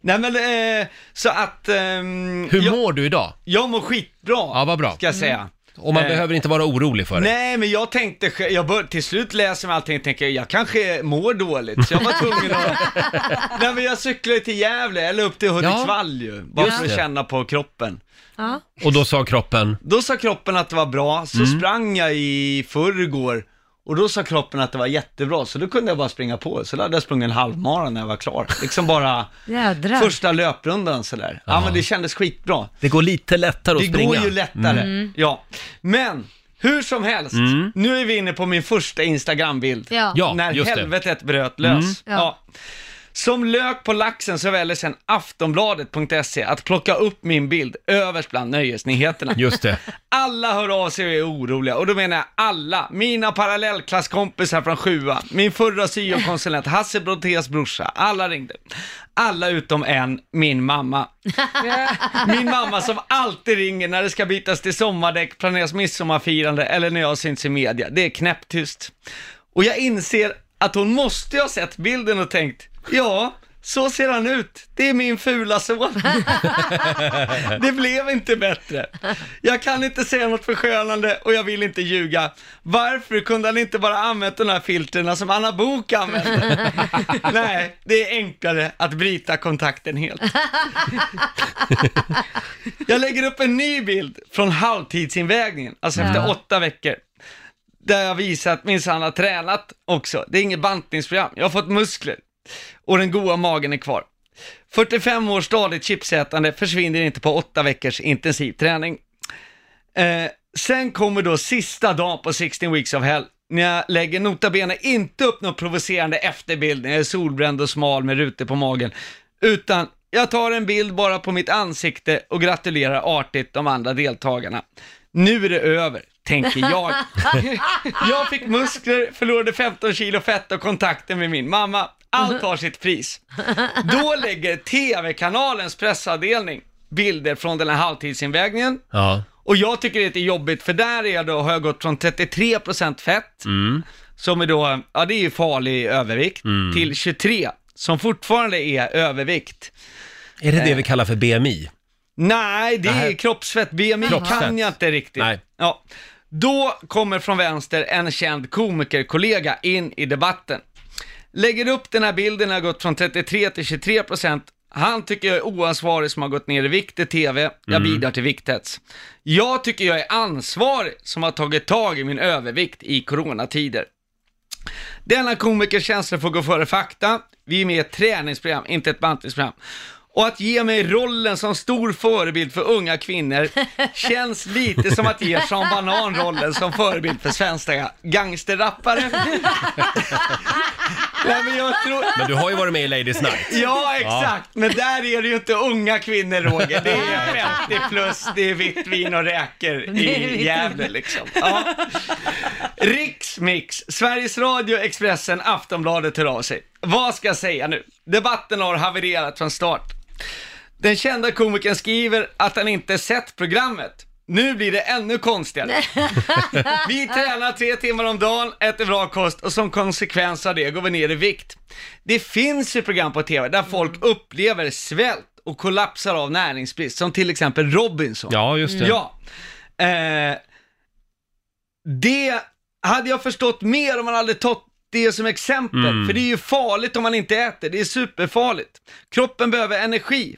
Nej men, eh, så att... ehm, Hur jag, mår du idag? jag mår skitbra, Ja, vad bra. ska jag säga. Och man Eh, behöver inte vara orolig för det. Nej, men jag tänkte, sj- jag bör, till slut läser man allting och tänker, jag kanske mår dåligt, så jag var tvungen att... [laughs] Nej men jag cyklade till Gävle, eller upp till Hudiksvall ju, bara just för att det. känna på kroppen. Ja. Och då sa kroppen, Då sa kroppen att det var bra, så Mm. sprang jag i förrgår, och då sa kroppen att det var jättebra, så då kunde jag bara springa på. Så då hade jag sprungit en halvmara när jag var klar. Liksom bara Jädrar. första löprundan sådär. Ja, men det kändes skitbra. det går lite lättare att Det springa. går ju lättare, ja. Men, hur som helst, Mm. nu är vi inne på min första Instagram-bild. Ja. Ja, när just det. Mm. helvetet bröt lös. Ja. Ja. Som lök på laxen så väljer sen Aftonbladet.se att plocka upp min bild överst bland nöjesnyheterna. Just det. [laughs] Alla hör av sig och är oroliga, och då menar jag alla. Mina parallellklasskompisar från sjua, min förra syokonsulent, Hasse Brontés brorsa, alla ringde. Alla utom en, min mamma. [laughs] Min mamma som alltid ringer när det ska bytas till sommardäck, planeras midsommarfirande eller när jag syns i media. Det är knäpptyst. Och jag inser att hon måste ha sett bilden och tänkt, ja, så ser han ut. Det är min fula son. [laughs] Det blev inte bättre. Jag kan inte säga något förskönande och jag vill inte ljuga. Varför kunde han inte bara använt de här filtrerna som Anna Bok använde? [laughs] Nej, det är enklare att bryta kontakten helt. [laughs] Jag lägger upp en ny bild från halvtidsinvägningen, alltså efter Ja. åtta veckor. Där jag visar att minsann har tränat också. Det är inget bantningsprogram. Jag har fått muskler. Och den goda magen är kvar. 45 års stadigt chipsätande försvinner inte på åtta veckors intensiv träning. Eh, sen kommer då sista dagen på 16 weeks of hell. När jag lägger nota bene inte upp någon provocerande efterbild när jag är solbränd och smal med rutor på magen. Utan jag tar en bild bara på mitt ansikte och gratulerar artigt de andra deltagarna. Nu är det över, tänker jag. [laughs] [laughs] jag fick muskler, förlorade 15 kilo fett och kontakten med min mamma. Allt har sitt pris. Då lägger TV-kanalens pressavdelning bilder från den här halvtidsinvägningen. Ja. Och jag tycker det är jobbigt, för där är jag då, har jag gått från 33% fett, som är då, ja det är ju farlig övervikt, till 23, som fortfarande är övervikt. Är det det vi kallar för BMI? Nej, det är Nej. kroppsfett. BMI Kroppsfett. kan jag inte riktigt. Nej. Ja. Då kommer från vänster en känd komikerkollega in i debatten. Lägger upp den här bilden, har gått från 33 till 23 procent. Han tycker jag är oansvarig som har gått ner i vikt i TV. Jag bidrar till vikthets. Jag tycker jag är ansvarig som har tagit tag i min övervikt i coronatider. Denna komikers känslor får gå före fakta. Vi är med i ett träningsprogram, inte ett bantningsprogram. Och att ge mig rollen som stor förebild för unga kvinnor [laughs] känns lite som att ge Sean Banan rollen som förebild för svenska gangsterrappare. [laughs] Nej, men jag tror... Men du har ju varit med i Ladies Night. Ja, exakt. Men där är det ju inte unga kvinnor, Roger. Det är 50 plus, det är vitt vin och räkor i Gävle liksom. Ja. Riksmix, Sveriges Radio, Expressen, Aftonbladet hör av sig. Vad ska jag säga nu? Debatten har havererat från start. Den kända komikern skriver att han inte sett programmet. Nu blir det ännu konstigare. [laughs] Vi tränar tre timmar om dagen, äter bra kost och som konsekvens av det går vi ner i vikt. Det finns ju program på TV där folk upplever svält och kollapsar av näringsbrist, som till exempel Robinson. Ja, just det. Ja. Eh, det hade jag förstått mer om man hade tagit det som exempel, Mm. för det är ju farligt om man inte äter, det är superfarligt. Kroppen behöver energi.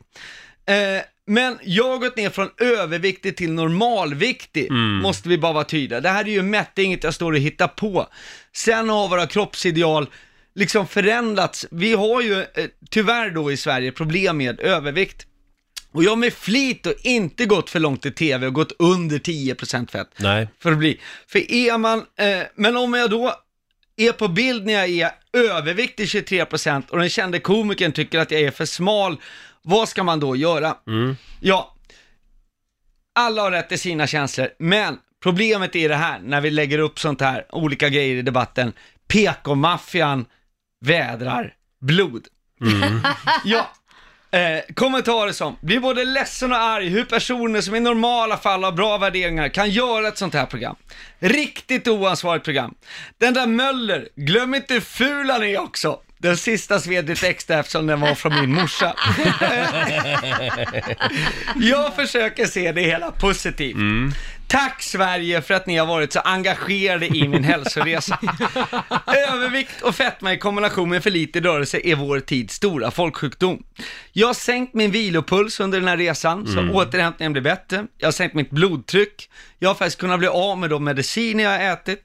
Eh, men jag har gått ner från överviktig till normalviktig, Mm. måste vi bara vara tydliga. Det här är ju mätt, det är inget jag står och hittar på. Sen har våra kroppsideal liksom förändrats. Vi har ju eh, tyvärr då i Sverige problem med övervikt. Och jag har med flit och inte gått för långt i tv och gått under 10% fett. Nej. För att bli. För är man, eh, men om jag då är på bild när jag är överviktig 23% och den kände komikern tycker att jag är för smal, vad ska man då göra? Ja, alla har rätt till sina känslor, men problemet är det här, när vi lägger upp sånt här, olika grejer i debatten, PK-maffian vädrar blod. [laughs] ja, eh, kommentarer som, blir både ledsen och arg hur personer som i normala fall har bra värderingar kan göra ett sånt här program. Riktigt oansvarigt program. Den där Möller, glöm inte hur ful han är också. Den sista sved lite extra eftersom den var från min morsa. [laughs] Jag försöker se det hela positivt. Tack Sverige för att ni har varit så engagerade i min hälsoresa. [laughs] Övervikt och fetma i kombination med för lite rörelse är vår tids stora folksjukdom. Jag har sänkt min vilopuls under den här resan, så återhämtningen blir bättre. Jag har sänkt mitt blodtryck. Jag har faktiskt kunnat bli av med de mediciner jag har ätit.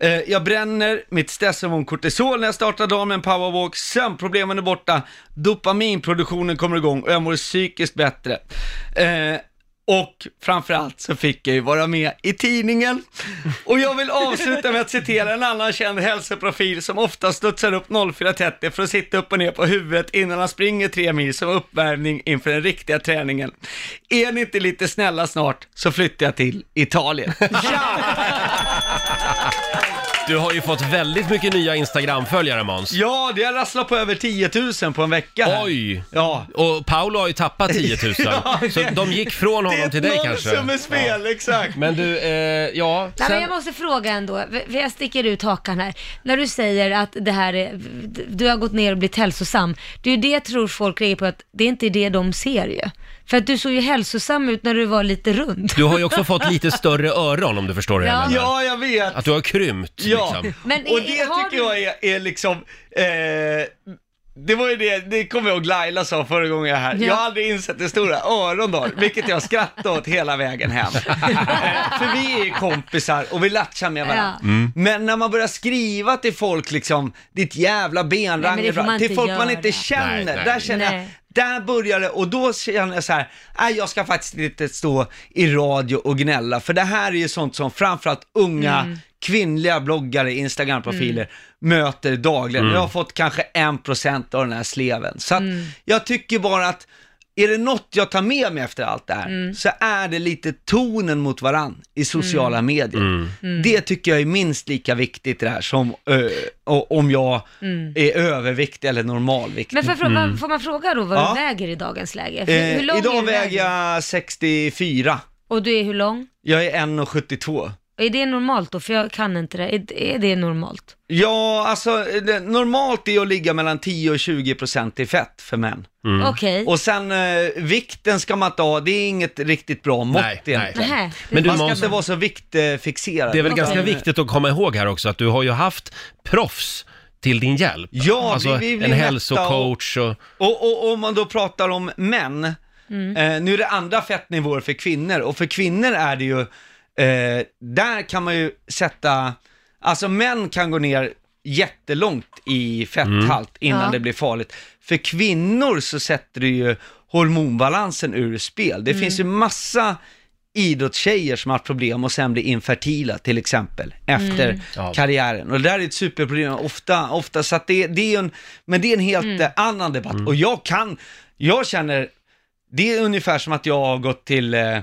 Eh, jag bränner mitt stresshormon kortisol när jag startar dagen med en powerwalk. Sömnproblemen är borta. Dopaminproduktionen kommer igång och jag mår psykiskt bättre. Och framförallt så fick jag ju vara med i tidningen. Och jag vill avsluta med att citera en annan känd hälsoprofil som ofta studsar upp 04.30 för att sitta upp och ner på huvudet innan han springer tre mil som uppvärmning inför den riktiga träningen. Är ni inte lite snälla snart så flyttar jag till Italien. [laughs] Ciao! Du har ju fått väldigt mycket nya Instagram-följare Måns. Ja, det har rasslat på över 10 000 på en vecka. här. Oj! Ja. Och Paolo har ju tappat [laughs] 10 000. Ja, så det- de gick från honom till dig Det är kanske. ett nollsummespel, exakt. Men du, eh, ja. Nej, men jag måste fråga ändå, för jag sticker ut hakan här. När du säger att det här är, du har gått ner och blivit hälsosam, det är ju det tror folk reagerar på att det är inte det de ser ju. För att du såg ju hälsosam ut när du var lite rund. du har ju också [laughs] fått lite större öron om du förstår hur jag Ja. menar. Ja, jag vet. Att du har krympt Ja, liksom. Men och det har tycker du- jag är, är liksom, eh, det var ju det, det kommer jag ihåg Laila sa förra gången jag var här. Ja. Jag har aldrig insett hur stora öron du har, vilket jag skrattade åt hela vägen hem. [laughs] för vi är ju kompisar och vi latchar med varandra. Ja. Mm. Men när man börjar skriva till folk liksom, ditt jävla Nej, får bra, man till folk man inte känner, Nej, nej. där känner jag, Nej. där börjar det och då känner jag så här, nej jag ska faktiskt inte stå i radio och gnälla, för det här är ju sånt som framförallt unga Mm. Kvinnliga bloggare, Instagram-profiler möter dagligen. Jag har fått kanske en procent av den här sleven. Så att Mm. jag tycker bara att är det något jag tar med mig efter allt det här, Mm. så är det lite tonen mot varann i sociala medier. Mm. Det tycker jag är minst lika viktigt det här som ö, om jag är överviktig eller normalviktig. Mm. Men får, får, får man fråga då vad Ja. du väger i dagens läge? Hur, Eh, idag väger jag 64. Och du är hur lång? Jag är 1,72. Är det normalt då? För jag kan inte det. Är, är det normalt? Ja, alltså det, normalt är att ligga mellan 10 och 20 procent i fett för män. Okej. Och sen eh, vikten ska man inte ha, det är inget riktigt bra mått Nej, egentligen. Nähä. Men du Man ska Måns- inte vara så viktfixerad. Det är väl ganska viktigt att komma ihåg här också att du har ju haft proffs till din hjälp. Ja, alltså vi- vi blir en mätta hälsocoach och... Och, och om man då pratar om män, Mm. eh, nu är det andra fettnivåer för kvinnor, och för kvinnor är det ju, eh, där kan man ju sätta, alltså män kan gå ner jättelångt i fetthalt innan Ja. det blir farligt. För kvinnor så sätter det ju hormonbalansen ur spel. Det finns ju massa idrottstjejer som har haft problem och sen blir infertila till exempel efter Ja. karriären. Och det där är ett superproblem ofta, ofta så att det, det är en, men det är en helt eh, annan debatt. Och jag kan, jag känner, det är ungefär som att jag har gått till eh,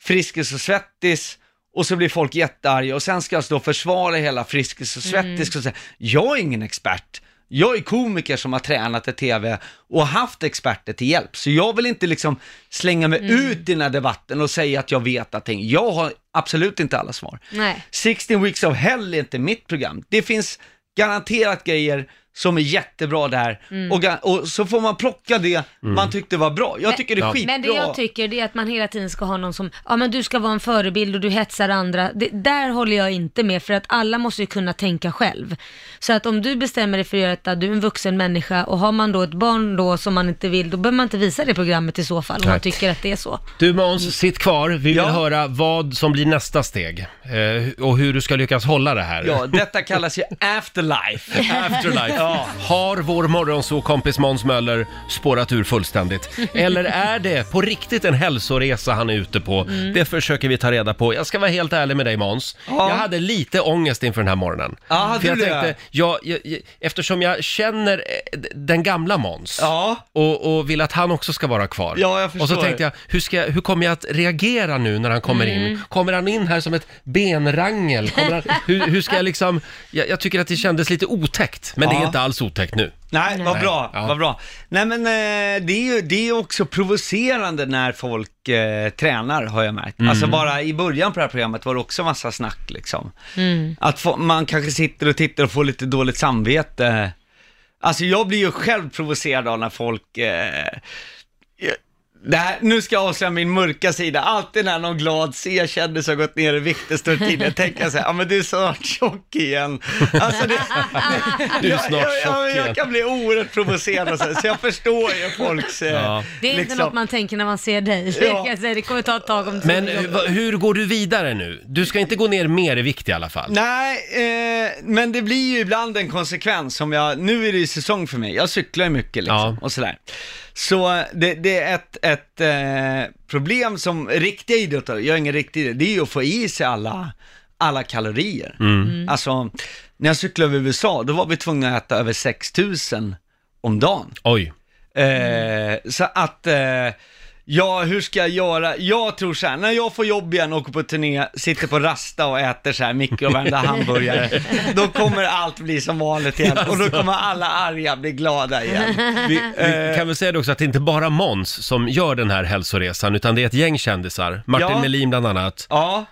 Friskis och Svettis och så blir folk jättearga och sen ska jag stå och försvara hela Friskis och Svettis och säga, jag är ingen expert. Jag är komiker som har tränat i tv och haft experter till hjälp, så jag vill inte liksom slänga mig ut i den här debatten och säga att jag vet allting. Jag har absolut inte alla svar. Nej. 16 Weeks of Hell är inte mitt program. Det finns garanterat grejer som är jättebra där Mm. och, ga- och så får man plocka det man tyckte var bra. Jag tycker det är skitbra. Men det jag tycker det är att man hela tiden ska ha någon som, ja men du ska vara en förebild och du hetsar andra. Det, där håller jag inte med för att alla måste ju kunna tänka själv. Så att om du bestämmer dig för att göra detta, du är en vuxen människa och har man då ett barn då som man inte vill, då behöver man inte visa det programmet i så fall om Nej. man tycker att det är så. Du Måns, sitt kvar. Vi vill Ja. höra vad som blir nästa steg eh, och hur du ska lyckas hålla det här. Ja, detta kallas ju afterlife. [laughs] Afterlife. Har vår morgonsåkompis Måns Möller spårat ur fullständigt? Eller är det på riktigt en hälsoresa han är ute på? Mm. Det försöker vi ta reda på. Jag ska vara helt ärlig med dig Måns. Ja. Jag hade lite ångest inför den här morgonen. Ja, hade För jag du det? tänkte, jag, jag, jag, eftersom jag känner eh, d- den gamla Måns Ja. och, och vill att han också ska vara kvar. Ja, jag och så tänkte jag, hur, ska jag, hur kommer jag att reagera nu när han kommer in? Kommer han in här som ett benrangel? Kommer han, hur, hur ska jag liksom, jag, jag tycker att det kändes lite otäckt, men det är Ja. Inte alls otäckt nu. Nej, vad bra, Ja. vad bra. Nej men eh, det är ju det är också provocerande när folk eh, tränar har jag märkt. Mm. Alltså bara i början på det här programmet var det också massa snack liksom. Att få, man kanske sitter och tittar och får lite dåligt samvete. Alltså jag blir ju själv provocerad av när folk eh, det här, nu ska jag avslöja min mörka sida. Alltid när någon glad C-kändis har gått ner i vikt står i tidningen, tänker jag så här, ja men du är snart tjock igen. Alltså det, [laughs] Du är jag, snart jag, tjock jag, igen. jag kan bli oerhört provocerad och så, så jag förstår ju folks... eh, Ja. Det är inte liksom- något man tänker när man ser dig. Ja. [laughs] Jag säga, det kommer ta ett tag om Men eh, hur går du vidare nu? Du ska inte gå ner mer i vikt i alla fall. Nej, eh, men det blir ju ibland en konsekvens som jag, nu är det ju säsong för mig, jag cyklar ju mycket liksom Ja. och sådär. Så det, det är ett, ett eh, problem som riktiga idrottare, jag är ingen riktig idrottare, det är ju att få i sig alla, alla kalorier. Alltså, när jag cyklade över USA, då var vi tvungna att äta över 6000 om dagen. Oj. Eh, så att, eh, ja hur ska jag göra? Jag tror så här, när jag får jobb igen och åker på turné, sitter på Rasta och äter så här mikrovärmda [laughs] hamburgare, då kommer allt bli som vanligt igen och då kommer alla arga bli glada igen. Vi, Eh. vi kan väl säga det också att det inte bara Måns som gör den här hälsoresan, utan det är ett gäng kändisar. Martin Ja. Melin bland annat. Ja,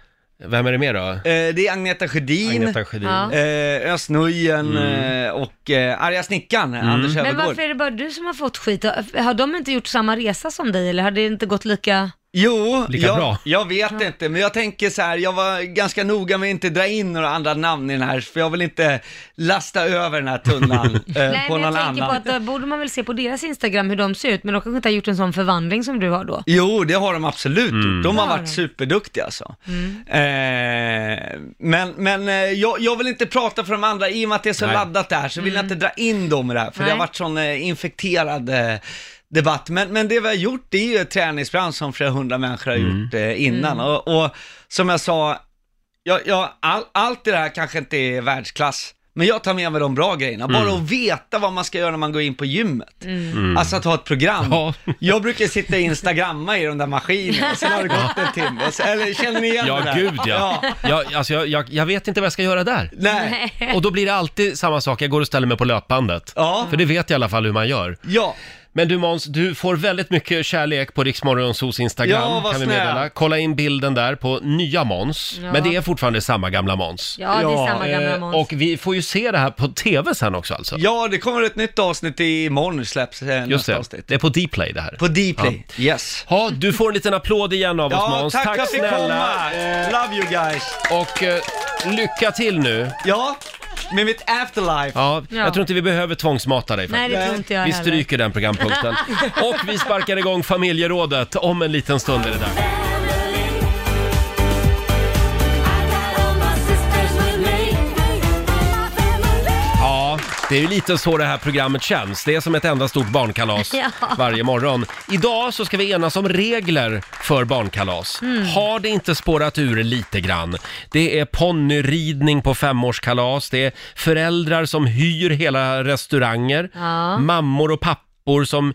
Vem är det mer då? eh, det är Agneta Sjödin, Agneta Sjödin. Ja. eh, Özz Nujen eh, och eh, Arga Snickaren, Anders Men Öfvergård. varför är det bara du som har fått skit? Har de inte gjort samma resa som dig eller har det inte gått lika... Jo, Lika jag, bra. jag vet inte, men jag tänker så här, jag var ganska noga med att inte dra in några andra namn i den här, för jag vill inte lasta över den här tunnan [laughs] eh, Nej, på men jag tänker annan. på att då borde man väl se på deras Instagram hur de ser ut, men de kanske inte har gjort en sån förvandling som du har då. Jo, det har de absolut gjort. De har varit superduktiga alltså. Eh, men men eh, jag, jag vill inte prata för de andra, i och med att det är så Nej. laddat där, så vill jag inte dra in dem i det här, för det Nej. har varit sån eh, infekterad eh, debatt. Men, men det vi har gjort, det är ju ett träningsprogram som flera hundra människor har gjort eh, innan. Och, och som jag sa, jag, jag, all, allt det här kanske inte är världsklass, men jag tar med mig de bra grejerna. Bara att veta vad man ska göra när man går in på gymmet. Alltså att ha ett program. Ja. Jag brukar sitta och instagramma i de där maskinerna, sen har det gått en timme. Så- Eller känner ni igen det Ja, där? gud ja. Jag, alltså, jag, jag, jag vet inte vad jag ska göra där. Nej. Och då blir det alltid samma sak, jag går och ställer mig på löpbandet. Ja. För det vet jag i alla fall hur man gör. Ja. Men du Måns, du får väldigt mycket kärlek på Riksmorgonsos Instagram, Ja, vad kan vi snäll. meddela. Kolla in bilden där på nya Måns. Ja. Men det är fortfarande samma gamla Måns. Ja, det är Ja, samma gamla Eh, Måns. och vi får ju se det här på TV sen också alltså. ja, det kommer ett nytt avsnitt imorgon släpps eh, Just nästa det, avsnitt. det är på Dplay det här. På Dplay, yes. Ja, du får en liten applåd igen av oss Ja, Måns. tack, för att jag fick snälla. komma. Love you guys. Och eh, lycka till nu. Ja, med mitt afterlife. Ja, Ja. jag tror inte vi behöver tvångsmata dig Nej, faktiskt. det tror inte jag Vi heller. stryker den programpunkten. [laughs] Och vi sparkar igång familjerådet om en liten stund är det där. Det är ju lite så det här programmet känns. Det är som ett enda stort barnkalas [laughs] Ja. varje morgon. Idag så ska vi enas om regler för barnkalas. Mm. Har det inte spårat ur lite grann? Det är ponnyridning på femårskalas, det är föräldrar som hyr hela restauranger, Ja. mammor och pappor som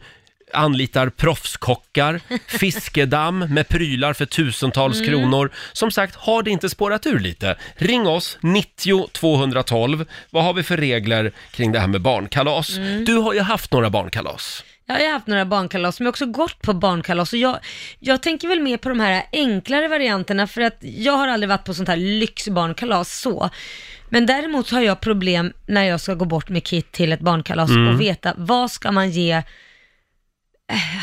anlitar proffskockar, [laughs] fiskedamm med prylar för tusentals Mm. kronor. Som sagt, har det inte spårat ur lite? Ring oss, 90 212. Vad har vi för regler kring det här med barnkalas? Mm. Du har ju haft några barnkalas. Ja, jag har haft några barnkalas, men jag har också gått på barnkalas. Och jag, jag tänker väl mer på de här enklare varianterna, för att jag har aldrig varit på sånt här lyxbarnkalas så. Men däremot har jag problem när jag ska gå bort med Kit till ett barnkalas Mm. och veta vad ska man ge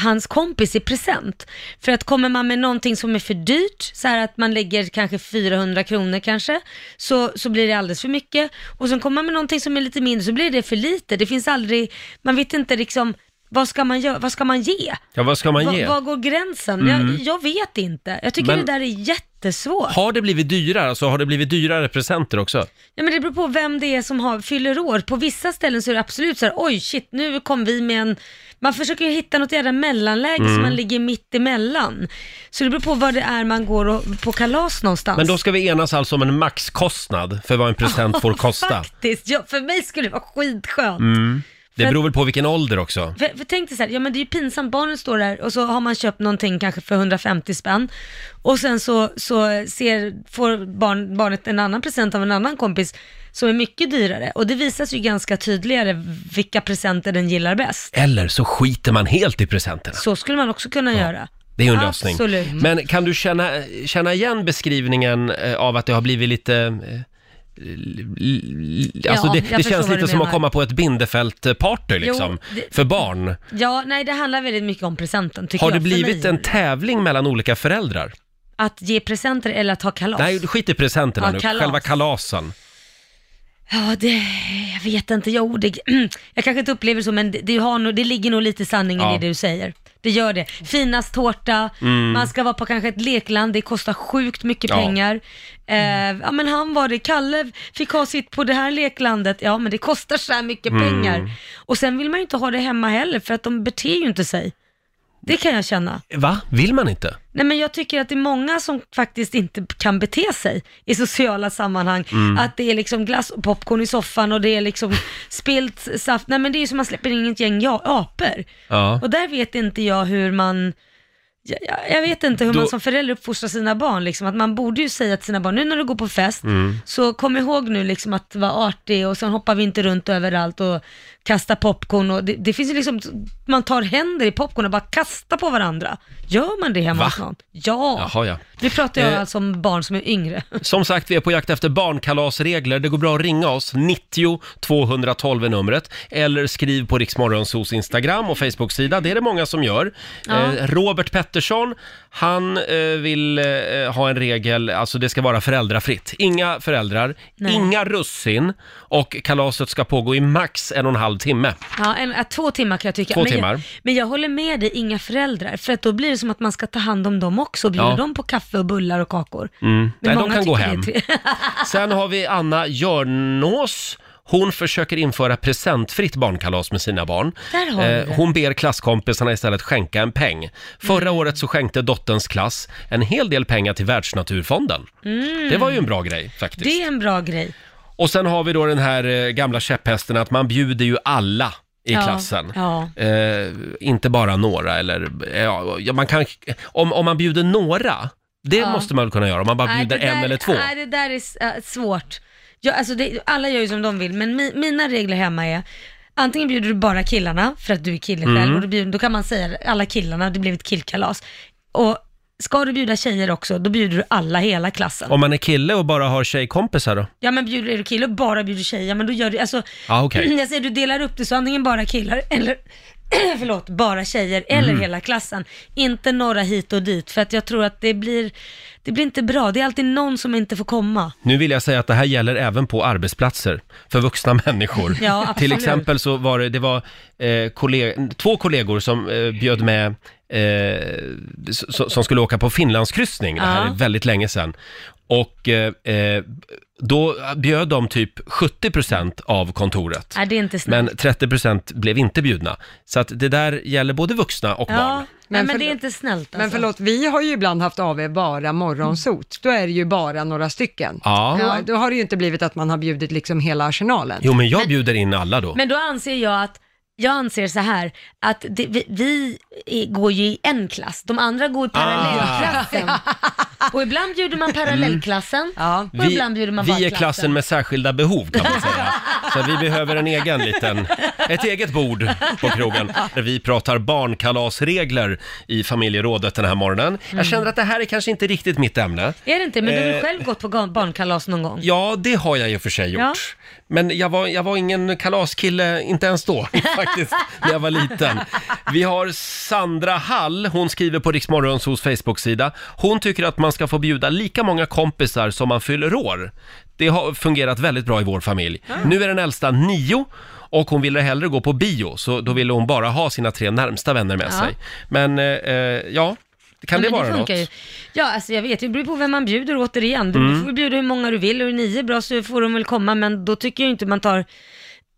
hans kompis i present. För att kommer man med någonting som är för dyrt, så här att man lägger kanske 400 kronor kanske, så, så blir det alldeles för mycket. Och sen kommer man med någonting som är lite mindre, så blir det för lite. Det finns aldrig, man vet inte liksom, vad ska man, göra, vad ska man ge? Ja, vad ska man Va- ge? Var går gränsen? Mm. Jag, jag vet inte. Jag tycker Men- det där är jättesvårt. Har det blivit dyrare? Alltså har det blivit dyrare presenter också? Ja, men det beror på vem det är som har, fyller år. På vissa ställen så är det absolut så här, oj shit, nu kom vi med en... Man försöker ju hitta något jävla mellanläge Mm. så man ligger mitt emellan. Så det beror på vad det är man går och, på kalas någonstans. Men då ska vi enas alltså om en maxkostnad för vad en present får [laughs] kosta. Faktiskt, ja, för mig skulle det vara skitskönt. Det beror väl på vilken ålder också. För, för tänk dig så här, ja men det är ju pinsamt, barnen står där och så har man köpt någonting kanske för 150 spänn och sen så, så ser, får barn, barnet en annan present av en annan kompis som är mycket dyrare och det visas ju ganska tydligare vilka presenter den gillar bäst. Eller så skiter man helt i presenterna. Så skulle man också kunna göra. Det är ju en lösning. Absolut. Men kan du känna, känna igen beskrivningen eh, av att det har blivit lite... eh, Alltså Ja, det, jag det förstår känns vad lite du som att menar. komma på ett Bindefält-party liksom. det- För barn. Ja, nej det handlar väldigt mycket om presenten tycker Har det för blivit mig. en tävling mellan olika föräldrar? Att ge presenter eller att ha kalas? Nej, skit i presenterna Ja, nu. kalas. Själva kalasen. Ja, det, jag vet inte. Jo, det, [clears throat] jag kanske inte upplever så, men det, det, har nog, det ligger nog lite sanning Ja. i det du säger. Det gör det. Finast tårta, Mm. man ska vara på kanske ett lekland, det kostar sjukt mycket Ja. pengar. Eh, ja men han var det, Kalle fick ha sitt på det här leklandet, ja men det kostar så här mycket Mm. pengar. Och sen vill man ju inte ha det hemma heller, för att de beter ju inte sig. Det kan jag känna. Va? Vill man inte? Nej men jag tycker att det är många som faktiskt inte kan bete sig i sociala sammanhang. Mm. Att det är liksom glass och popcorn i soffan och det är liksom [laughs] spilt saft. Nej men det är ju som man släpper in ett gäng ja, apor. Ja. Och där vet inte jag hur man, jag, jag- jag vet inte hur Då- man som förälder uppfostrar sina barn. Liksom. Att man borde ju säga till sina barn, nu när du går på fest, Mm. så kom ihåg nu liksom att vara artig och sen hoppar vi inte runt överallt och kastar popcorn. Och det, det finns ju liksom, man tar händer i popcorn och bara kastar på varandra. Gör man det hemma Va? hos någon? Ja. Jaha, ja. Nu pratar jag Eh, alltså om barn som är yngre. [laughs] Som sagt, vi är på jakt efter barnkalasregler. Det går bra att ringa oss. 90 212 är numret. Eller skriv på Riksmorgonsos Instagram och Facebook-sida. Det är det många som gör. Ja. Eh, Robert Pettersson, han eh, vill eh, ha en regel, alltså det ska vara föräldrafritt. Inga föräldrar, Nej. inga russin och kalaset ska pågå i max en och en halv timme. Ja, en, äh, två timmar kan jag tycka. Två men, timmar. Jag, men jag håller med dig, inga föräldrar. För att då blir det som att man ska ta hand om dem också och bjuda Ja. dem på kaffe och bullar och kakor. Mm. Men Nej, de många kan gå tycker det är hem. tre- Sen har vi Anna Jörnås. Hon försöker införa presentfritt barnkalas med sina barn. Där har vi det. hon ber klasskompisarna istället skänka en peng. Förra Mm. året så skänkte dotterns klass en hel del pengar till Världsnaturfonden. Mm. Det var ju en bra grej faktiskt. Det är en bra grej. Och sen har vi då den här eh, gamla käpphästen att man bjuder ju alla i Ja, klassen. ja. Eh, inte bara några eller, ja, ja, man kan, om, om man bjuder några, det Ja. måste man väl kunna göra om man bara Nej, bjuder det där, en eller två. Nej, det där är s- äh, svårt. Jag, alltså det, alla gör ju som de vill, men mi, mina regler hemma är Antingen bjuder du bara killarna för att du är kille själv Mm. och då, bjuder, då kan man säga alla killarna, det blev ett killkalas. Och ska du bjuda tjejer också, då bjuder du alla, hela klassen. Om man är kille och bara har tjejkompisar då? Ja men bjuder är du kille och bara bjuder tjejer, men då gör du, alltså, Ja, okej. [clears throat] jag säger du delar upp det så antingen bara killar eller, [clears throat] förlåt, bara tjejer eller Mm. hela klassen. Inte några hit och dit, för att jag tror att det blir, det blir inte bra. Det är alltid någon som inte får komma. Nu vill jag säga att det här gäller även på arbetsplatser för vuxna [laughs] människor. Ja. Till exempel så var det, det var eh, kolleg- två kollegor som eh, bjöd med eh, som skulle åka på Finlandskryssning. Det här Ja. är väldigt länge sedan. och eh, eh, då bjöd de typ 70% av kontoret. Nej, det är inte snällt. Men 30% blev inte bjudna. Så att det där gäller både vuxna och Ja, barn. men, Men men det är inte snällt alltså. Men förlåt, vi har ju ibland haft AW bara morgonsot. Då är det ju bara några stycken. Ja. Då, då har det ju inte blivit att man har bjudit liksom hela arsenalen. Jo, men jag bjuder in alla då. Men då anser jag att jag anser så här, att det, vi, vi går ju i en klass, de andra går i Ah. parallellklassen. [laughs] [laughs] Och ibland bjuder man parallellklassen Ja. och ibland bjuder man bara vi är klassen med särskilda behov kan man säga. [laughs] Så vi behöver en egen liten, ett eget bord på krogen. Där vi pratar barnkalasregler i familjerådet den här morgonen. Mm. Jag känner att det här är kanske inte riktigt mitt ämne. Är det inte? Men du har Eh, ju själv gått på ga- barnkalas någon gång. Ja, det har jag i och för sig gjort. Ja. Men jag var, jag var ingen kalaskille, inte ens då [laughs] faktiskt, när jag var liten. Vi har Sandra Hall, hon skriver på Riksmorgonsos Facebook-sida. Hon tycker att man ska få bjuda lika många kompisar som man fyller år. Det har fungerat väldigt bra i vår familj. Nu är den äldsta nio och hon ville hellre gå på bio, så då ville hon bara ha sina tre närmsta vänner med Ja. sig. Men eh, eh, ja, kan det men vara något? funkar Ju. Ja, alltså jag vet, det beror på vem man bjuder återigen. Du Mm. får bjuda hur många du vill och är nio bra så får de väl komma, men då tycker jag inte man tar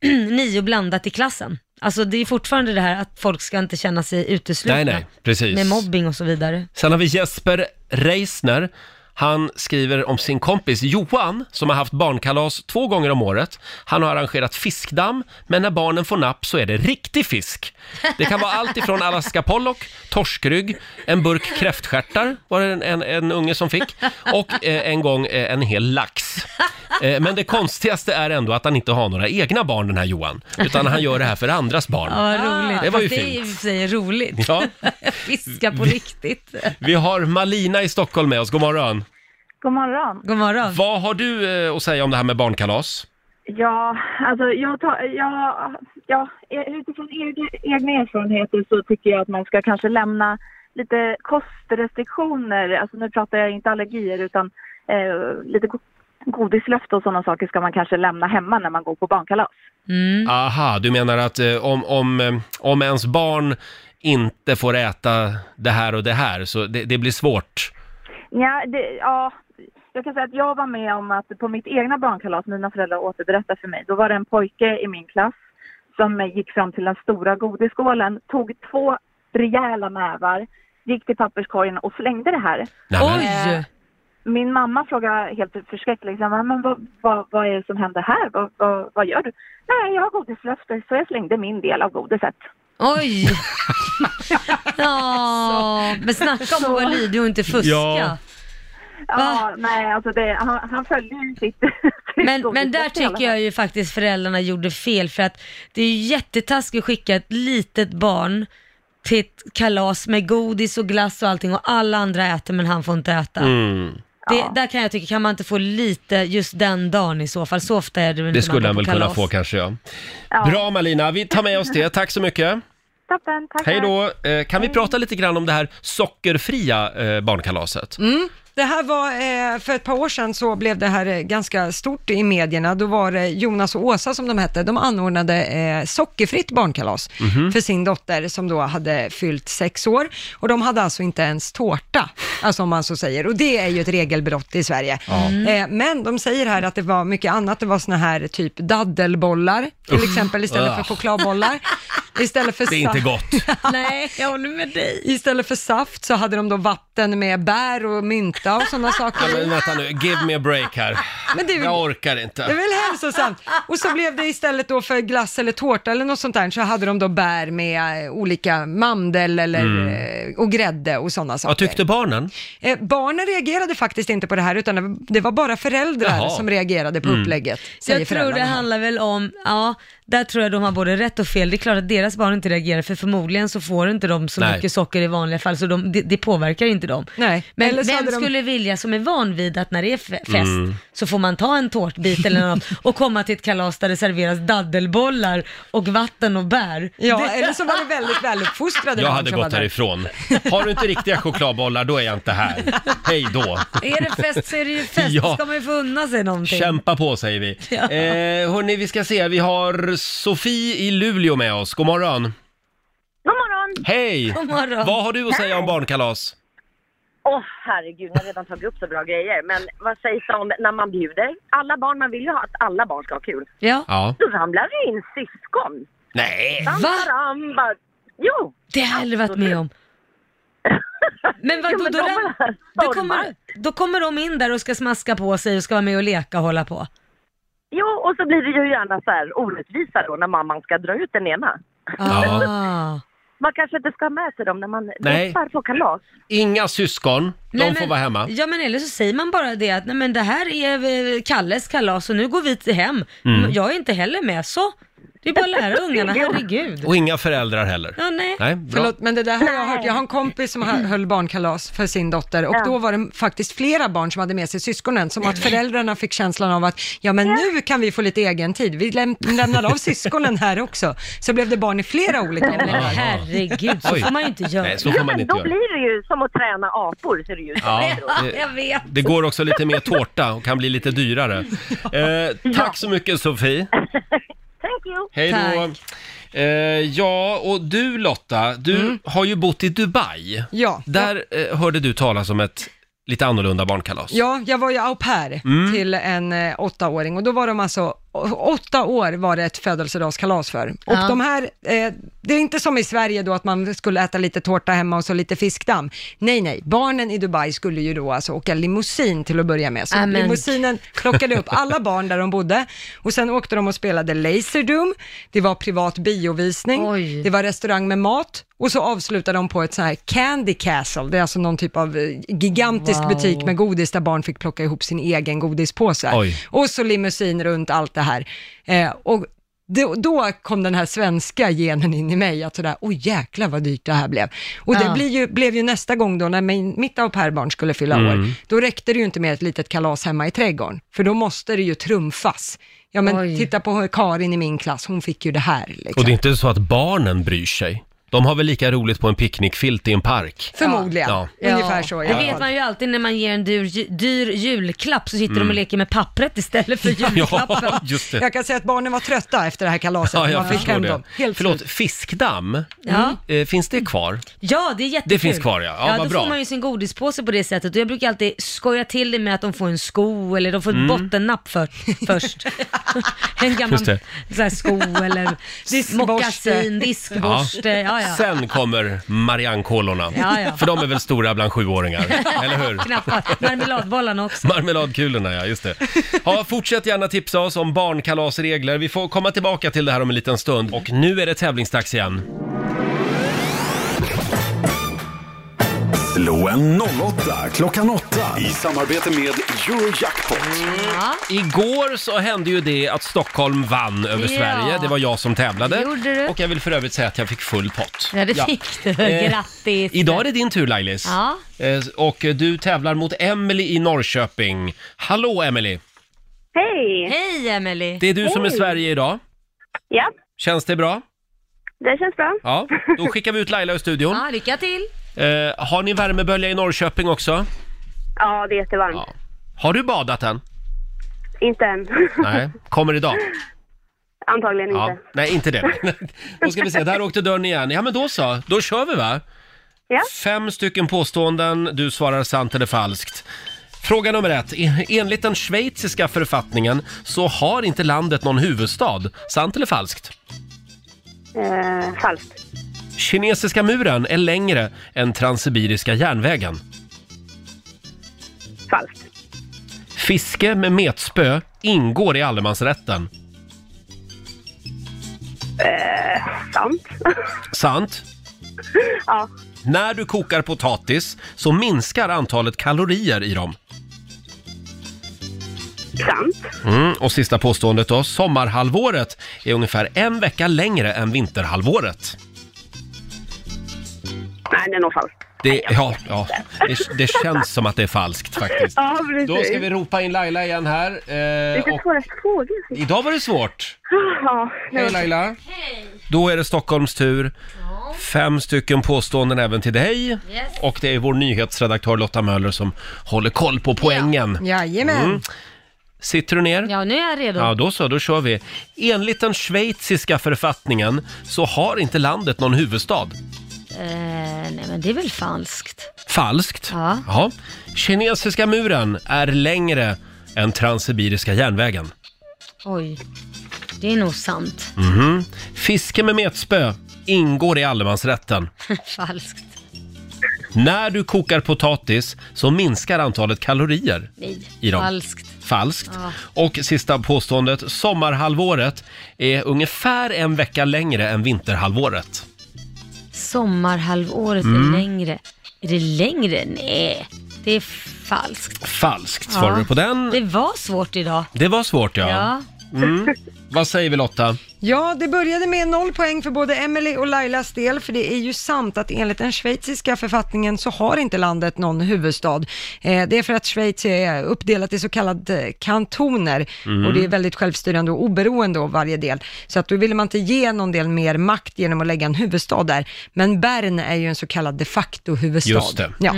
[clears throat] nio blandat i klassen. Alltså det är fortfarande det här att folk ska inte känna sig uteslutna. Nej, nej, precis. Med mobbing och så vidare. Sen har vi Jesper Reisner. Han skriver om sin kompis Johan som har haft barnkalas två gånger om året. Han har arrangerat fiskdamm, men när barnen får napp så är det riktig fisk. Det kan vara allt ifrån Alaska pollock, torskrygg, en burk kräftstjärtar var det en, en, en unge som fick och eh, en gång eh, en hel lax. Eh, men det konstigaste är ändå att han inte har några egna barn den här Johan, utan han gör det här för andras barn. Ja, roligt. det var ju Fast det är i och fint. för sig roligt. Ja. [laughs] Fiska på riktigt. Vi har Malina i Stockholm med oss, god morgon. God morgon. God morgon. Vad har du eh, att säga om det här med barnkalas? Ja, alltså jag tar, jag, ja, utifrån egna, egna erfarenheter så tycker jag att man ska kanske lämna lite kostrestriktioner. Alltså nu pratar jag inte allergier utan eh, lite go- godislöfte och sådana saker ska man kanske lämna hemma när man går på barnkalas. Mm. Aha, du menar att eh, om, om, eh, om ens barn inte får äta det här och det här, så det, det blir svårt? Ja, det, ja, jag kan säga att jag var med om att på mitt egna barnkalas, mina föräldrar återberättade för mig, då var det en pojke i min klass som gick fram till den stora godisskålen, tog två rejäla nävar, gick till papperskorgen och slängde det här. Oj! Min mamma frågade helt förskräckt liksom, men vad, vad, vad är det som händer här? Vad, vad, vad gör du? Nej, jag har godislöfte så jag slängde min del av godiset. Oj! [laughs] Ja, men snacka om att vara lydig och inte fuska. Ja. Ja, nej, alltså det, han, han följde ju sitt, [laughs] Men, men där tycker jag ju faktiskt föräldrarna gjorde fel för att det är ju jättetaskigt att skicka ett litet barn till ett kalas med godis och glass och allting och alla andra äter men han får inte äta. Mm. Det, Ja. Där kan jag tycka, kan man inte få lite just den dagen i så fall? Så ofta är det väl Det inte man skulle går han på väl kunna kalas. få kanske, ja. Ja. Bra Malina, vi tar med oss det. Tack så mycket. Toppen, tack. Hej då. Eh, kan vi prata lite grann om det här sockerfria eh, barnkalaset? Mm. Det här var, eh, för ett par år sedan så blev det här eh, ganska stort i medierna. Då var det Jonas och Åsa som de hette, de anordnade eh, sockerfritt barnkalas för sin dotter som då hade fyllt sex år. Och de hade alltså inte ens tårta, alltså om man så säger. Och det är ju ett regelbrott i Sverige. Eh, men de säger här att det var mycket annat, det var såna här typ daddelbollar till exempel istället för chokladbollar. [laughs] Istället för Det är inte gott. [laughs] Nej, jag håller med dig. Istället för saft så hade de då vatten med bär och mynta och sådana saker Ja, men vänta nu, give me a break här. Men det är väl- Jag orkar Det är inte. väl hälsosamt. Och så blev det istället då för glass eller tårta eller något sånt där, så hade de då bär med eh, olika mandel eller, eh, och grädde och sådana saker. Vad tyckte barnen? Eh, barnen reagerade faktiskt inte på det här, utan det- det var bara föräldrar Jaha. som reagerade på upplägget, säger Jag tror det föräldrarna handlar väl om, ja, där tror jag de har både rätt och fel. Det är klart att deras barn inte reagerar, för förmodligen så får inte de så Nej. mycket socker i vanliga fall, så de, det, det påverkar inte dem. Nej, Men eller så vem hade de- skulle vilja, som är van vid att när det är fe- fest, Mm. så får man ta en tårtbit eller något [laughs] och komma till ett kalas där det serveras daddelbollar och vatten och bär. Ja, det, eller så var det väldigt väluppfostrade Jag barn hade som var gått där. härifrån. Har du inte riktiga chokladbollar, då är jag inte här. Hej då. är det fest så är det ju fest, Ja. då ska man ju få unna sig någonting. Kämpa på säger vi. Ja. Eh, hörni, vi ska se. Vi har Sofie i Luleå med oss. God morgon. God morgon! Hej! God morgon. Vad har du att säga om barnkalas? Åh herregud, ni har redan tagit upp så bra grejer. Men vad sägs om när man bjuder? Alla barn, man vill ju att alla barn ska ha kul. Ja. Ja. Då ramlar det in syskon. Nej! Bam, Va? Jo! Det har jag aldrig varit med om. Men vad, Jo, då, men då, då, kommer, då kommer de in där och ska smaska på sig och ska vara med och leka och hålla på. Jo, och så blir det ju gärna så här orättvisa då när mamman ska dra ut den ena. Ah. [laughs] Man kanske inte ska ha med sig dem när man Nej. träffar på kalas. Inga syskon, de Nej, får men- vara hemma. Ja men eller så säger man bara det att nej men det här är eh, Kalles kalas och nu går vi till hem. Mm. Jag är inte heller med så. Det är bara att lära ungarna, herregud. Och inga föräldrar heller. Ja, nej. Nej, bra. Förlåt, men det där har jag hört. Jag har en kompis som hö- höll barnkalas för sin dotter och Ja. då var det faktiskt flera barn som hade med sig syskonen, som att föräldrarna fick känslan av att ja men nu kan vi få lite egen tid. vi läm lämnar av syskonen här också. Så blev det barn i flera olika Men herregud, så Oj. får man ju inte göra. Nej, så får man Men inte då göra. blir det ju som att träna apor ser det ju ut Ja, det, jag vet. det går också lite mer tårta och kan bli lite dyrare. [laughs] Eh, tack så mycket Sofie. [laughs] Thank you! Hej då. Eh, ja, och du Lotta, du har ju bått i Dubai. Ja. Där eh, hörde du talas om ett lite annorlunda barnkalas. Ja, jag var ju au pair Mm. till en eh, åttaåring och då var de alltså, åtta år var det ett födelsedagskalas för. Och Ja. de här, eh, det är inte som i Sverige då att man skulle äta lite tårta hemma och så lite fiskdamm. Nej, nej, barnen i Dubai skulle ju då alltså åka limousin till att börja med. Så Amen. limousinen plockade upp alla barn där de bodde och sen åkte de och spelade Laserdom, det var privat biovisning, Oj. det var restaurang med mat och så avslutade de på ett så här Candy Castle, det är alltså någon typ av eh, gigantisk Wow. butik med godis där barn fick plocka ihop sin egen godispåse. Oj. Och så limousin runt allt det här. Eh, och då, då kom den här svenska genen in i mig, att sådär, oj jäklar vad dyrt det här blev. Och det Ja. blir ju, blev ju nästa gång då när min, mitt au pair-barn skulle fylla Mm. år, då räckte det ju inte med ett litet kalas hemma i trädgården, för då måste det ju trumfas. Ja men Oj. titta på Karin i min klass, hon fick ju det här. Liksom. Och det är inte så att barnen bryr sig. De har väl lika roligt på en picknickfilt i en park. Förmodligen, Ja. ungefär så i Det alla vet fall. man ju alltid när man ger en dyr, ju- dyr julklapp så sitter de och leker med pappret istället för [laughs] julklappen. Mm. [laughs] Ja, just det. Jag kan säga att barnen var trötta efter det här kalaset, Ja, jag man fick förstår hem det. dem. Helt Förlåt, slut. fiskdamm, Ja. eh, finns det kvar? Ja, det är jättekul. Det finns kvar, ja. Ja, vad då bra. får man ju sin godispåse på det sättet och jag brukar alltid skoja till det med att de får en sko eller de får ett Mm. bottennapp för, först. [laughs] en gammal Just det. så här, sko eller Diskborste. mockasin, diskborste. Ja, ja. Sen kommer Marianne-kolorna. Ja, ja. För de är väl stora bland sjuåringar, [laughs] eller hur? Knappast. Marmeladbollarna också. Marmeladkulorna, ja just det. Ja, fortsätt gärna tipsa oss om barnkalasregler. Vi får komma tillbaka till det här om en liten stund. Och nu är det tävlingsdags igen. Slå en 08 klockan 8 i samarbete med Eurojackpot. Igår så hände ju det att Stockholm vann över Ja. Sverige. Det var jag som tävlade. Gjorde du? Och jag vill för övrigt säga att jag fick full pott. Ja, det fick du. Eh, Grattis. Idag är det din tur Lailis. Ja. Eh, Och du tävlar mot Emily i Norrköping. Hallå Emily! Hej! Hej Emily. Det är du som är. Sverige idag. Ja, Känns det bra? det känns bra. Ja, då skickar vi ut Laila ur studion. Ja, lycka till. Eh, har ni värmebölja i Norrköping också? Ja, det är jättevarmt. Ja. Har du badat än? Inte än. Nej, kommer idag? [laughs] Antagligen inte. Nej, inte det. [laughs] då ska vi se, där åkte dörren igen. Ja, men då så. Då kör vi va? Ja. Fem stycken påståenden, du svarar sant eller falskt. Fråga nummer ett. En- Enligt den schweiziska författningen så har inte landet någon huvudstad. Sant eller falskt? Eh, falskt. Kinesiska muren är längre än Transsibiriska järnvägen. Falskt. Fiske med metspö ingår i allemansrätten. Eh, sant. [laughs] Sant? ja, När du kokar potatis så minskar antalet kalorier i dem. sant. Mm, och sista påståendet då. Sommarhalvåret är ungefär en vecka längre än vinterhalvåret. Nej, det är nog falskt. Det, ja, ja det, det känns som att det är falskt faktiskt. [laughs] Ja, precis. Då ska vi ropa in Laila igen här. Eh, Lite och svåra frågor. idag var det svårt. Ja, det Hej var- Laila. Då är det Stockholms tur. Fem stycken påståenden även till dig. Yes. Och det är vår nyhetsredaktör Lotta Möller som håller koll på poängen. Jajamän. Mm. Sitter du ner? Ja, nu är jag redo. Ja, då så, då kör vi. Enligt den schweiziska författningen så har inte landet någon huvudstad. Eh, nej men det är väl falskt. Falskt? Ja. ja. Kinesiska muren är längre än Transsibiriska järnvägen. Oj, det är nog sant. Mhm. Fiske med metspö ingår i allemansrätten. [laughs] falskt. När du kokar potatis så minskar antalet kalorier Nej, i dem. falskt. Falskt. Ja. Och sista påståendet, sommarhalvåret är ungefär en vecka längre än vinterhalvåret. Sommarhalvåret Mm. är längre. Är det längre? Nej, det är falskt. Falskt svarar du på den. Det var svårt idag. Det var svårt ja. Ja. Mm. Vad säger vi Lotta? Ja, det började med noll poäng för både Emily och Lailas del, för det är ju sant att enligt den schweiziska författningen så har inte landet någon huvudstad. Eh, det är för att Schweiz är uppdelat i så kallade kantoner Mm. och det är väldigt självstyrande och oberoende av varje del. Så att då ville man inte ge någon del mer makt genom att lägga en huvudstad där. Men Bern är ju en så kallad de facto-huvudstad. Just det. Ja.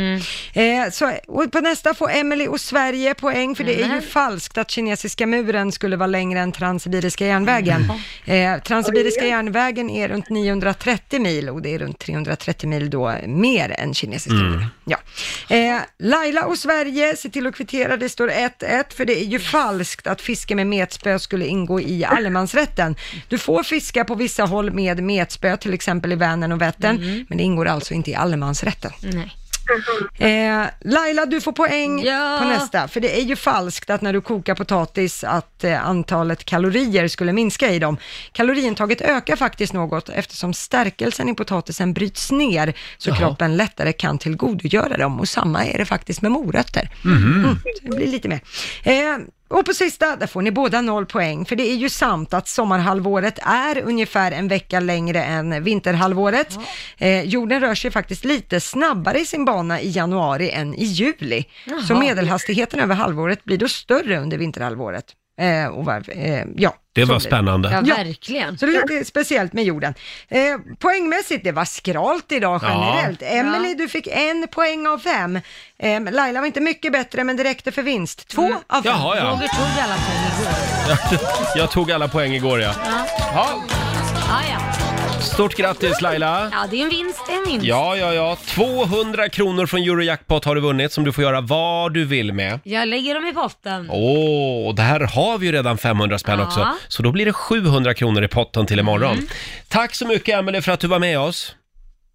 Eh, så, och på nästa får Emily och Sverige poäng, för det är ju falskt att kinesiska muren skulle vara längre än Transsibiriska järnvägen. Eh, Transsibiriska järnvägen är runt 930 mil och det är runt 330 mil då mer än kinesiska Mm. Ja. Eh, Laila och Sverige, se till att kvittera, det står 1-1, för det är ju falskt att fiske med metspö skulle ingå i allemansrätten. Du får fiska på vissa håll med metspö, till exempel i Vänern och Vättern, men det ingår alltså inte i allemansrätten. Nej. Eh, Laila, du får poäng Ja. på nästa, för det är ju falskt att när du kokar potatis att eh, antalet kalorier skulle minska i dem. Kaloriintaget ökar faktiskt något eftersom stärkelsen i potatisen bryts ner så Jaha. kroppen lättare kan tillgodogöra dem och samma är det faktiskt med morötter. Mm, så det blir lite mer. Eh, och på sista, där får ni båda noll poäng, för det är ju sant att sommarhalvåret är ungefär en vecka längre än vinterhalvåret. Eh, jorden rör sig faktiskt lite snabbare i sin bana i januari än i juli. Så Jaha. medelhastigheten över halvåret blir då större under vinterhalvåret. Eh, och var, eh, ja, Det var spännande. Ja, Ja. verkligen. Så det är lite speciellt med jorden. Eh, poängmässigt, det var skralt idag Ja. generellt. Emily, du fick en poäng av fem. Eh, Laila var inte mycket bättre, men det räckte för vinst. Två av fem. Jaha, ja. Roger tog alla poäng igår. [laughs] Jag tog alla poäng igår ja. ja. Ah, ja. Stort grattis Laila! ja, det är en vinst, det är en vinst. Ja, ja, ja. 200 kronor från Eurojackpot har du vunnit som du får göra vad du vill med. Jag lägger dem i potten. Åh, och där har vi ju redan 500 spänn Ja. också. Så då blir det 700 kronor i potten till imorgon. Mm. Tack så mycket Emelie för att du var med oss.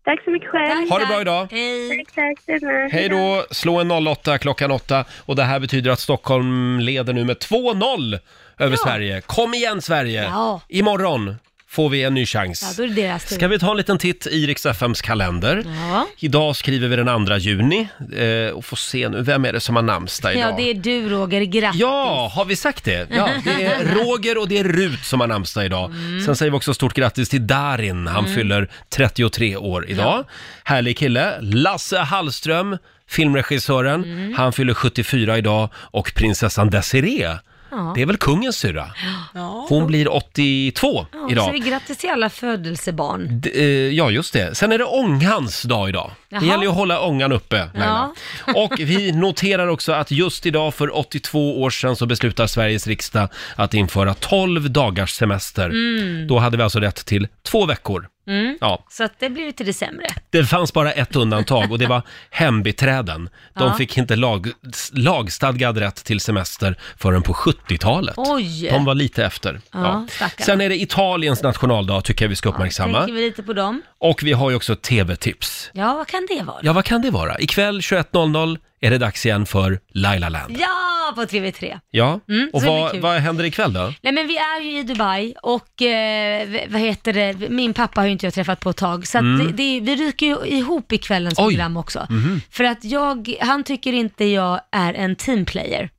Tack så mycket själv. Ha det bra idag. Hej. Tack, tack. detsamma. Hej då! Slå en 08 klockan 8 och det här betyder att Stockholm leder nu med 2-0 över Sverige. Kom igen Sverige! Ja. Imorgon får vi en ny Ja, chans. då är det deras tur. Ska vi ta en liten titt i Rix FMs kalender? Ja. Idag skriver vi den 2 juni eh, och får se nu, vem är det som har namnsdag idag? ja, det är du Roger. Grattis. Ja, har vi sagt det? Ja, det är [laughs] Roger och det är Rut som har namnsdag idag. Mm. Sen säger vi också stort grattis till Darin, han fyller 33 år idag. Härlig kille. Lasse Hallström, filmregissören, Mm. han fyller 74 idag och prinsessan Desiree, Ja. det är väl kungens syrra? Ja. Hon blir 82 Ja, så idag. vi grattis till alla födelsebarn. D- eh, ja, just det. Sen är det ångans dag idag. Det Jaha. gäller ju att hålla ångan uppe, Laila. Och vi noterar också att just idag för 82 år sedan så beslutar Sveriges riksdag att införa 12 dagars semester. Då hade vi alltså rätt till två veckor. Mm. Ja, Så att det blir lite det sämre. det fanns bara ett undantag och det var [laughs] hembiträden. De Ja. fick inte lag, lagstadgad rätt till semester förrän på 70-talet. Oj! De var lite efter. Ja, stackarna. Sen är det Italiens nationaldag tycker jag vi ska uppmärksamma. Tänker vi lite på dem. Och vi har ju också ett tv-tips. Ja, vad kan det vara? Ja, vad kan det vara? Ikväll 21.00 är det dags igen för Laila Land. Ja, på TV3. Ja, Mm, och så det blir vad, kul. vad händer ikväll då? Nej men vi är ju i Dubai och eh, v- vad heter det, min pappa har ju inte jag träffat på ett tag så att Mm. det, det, vi ryker ju ihop i kvällens Oj. program också. Mhm. För att jag, han tycker inte jag är en teamplayer.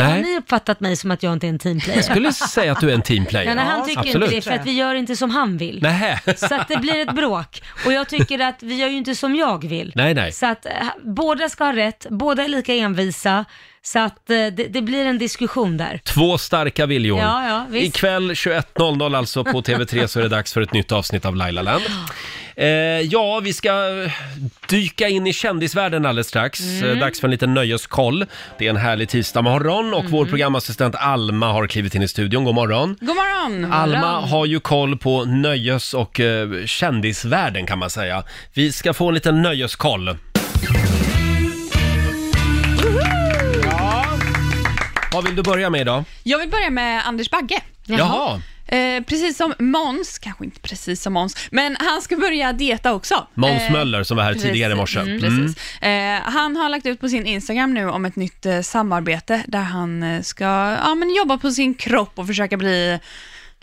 Har Nej. ni uppfattat mig som att jag inte är en teamplayer? Jag skulle säga att du är en teamplayer. Ja, nej, han tycker absolut. inte det för att vi gör inte som han vill. Nej. Så att det blir ett bråk. Och jag tycker att vi gör ju inte som jag vill. Nej, nej. Så att eh, båda ska ha rätt, båda är lika envisa. Så att eh, det, det blir en diskussion där. Två starka viljor. Ja, ja, visst. Ikväll 21.00 alltså på TV3 så är det dags för ett nytt avsnitt av Laila Land. [gasps] Eh, ja, vi ska eh, dyka in i kändisvärlden alldeles strax. Mm. Eh, Dags för en liten nöjeskoll. Det är en härlig tisdagmorgon och Mm. vår programassistent Alma har klivit in i studion. God morgon! God morgon! Alma har ju koll på nöjes och eh, kändisvärlden kan man säga. Vi ska få en liten nöjeskoll. Vad vill du börja med idag? Jag vill börja med Anders Bagge. Jaha. Eh, precis som Måns, kanske inte precis som Måns, men han ska börja dieta också. Måns Eh, Möller som var här precis. tidigare i morse. Mm, Mm. precis. Eh, han har lagt ut på sin Instagram nu om ett nytt eh, samarbete där han eh, ska ja, men jobba på sin kropp och försöka bli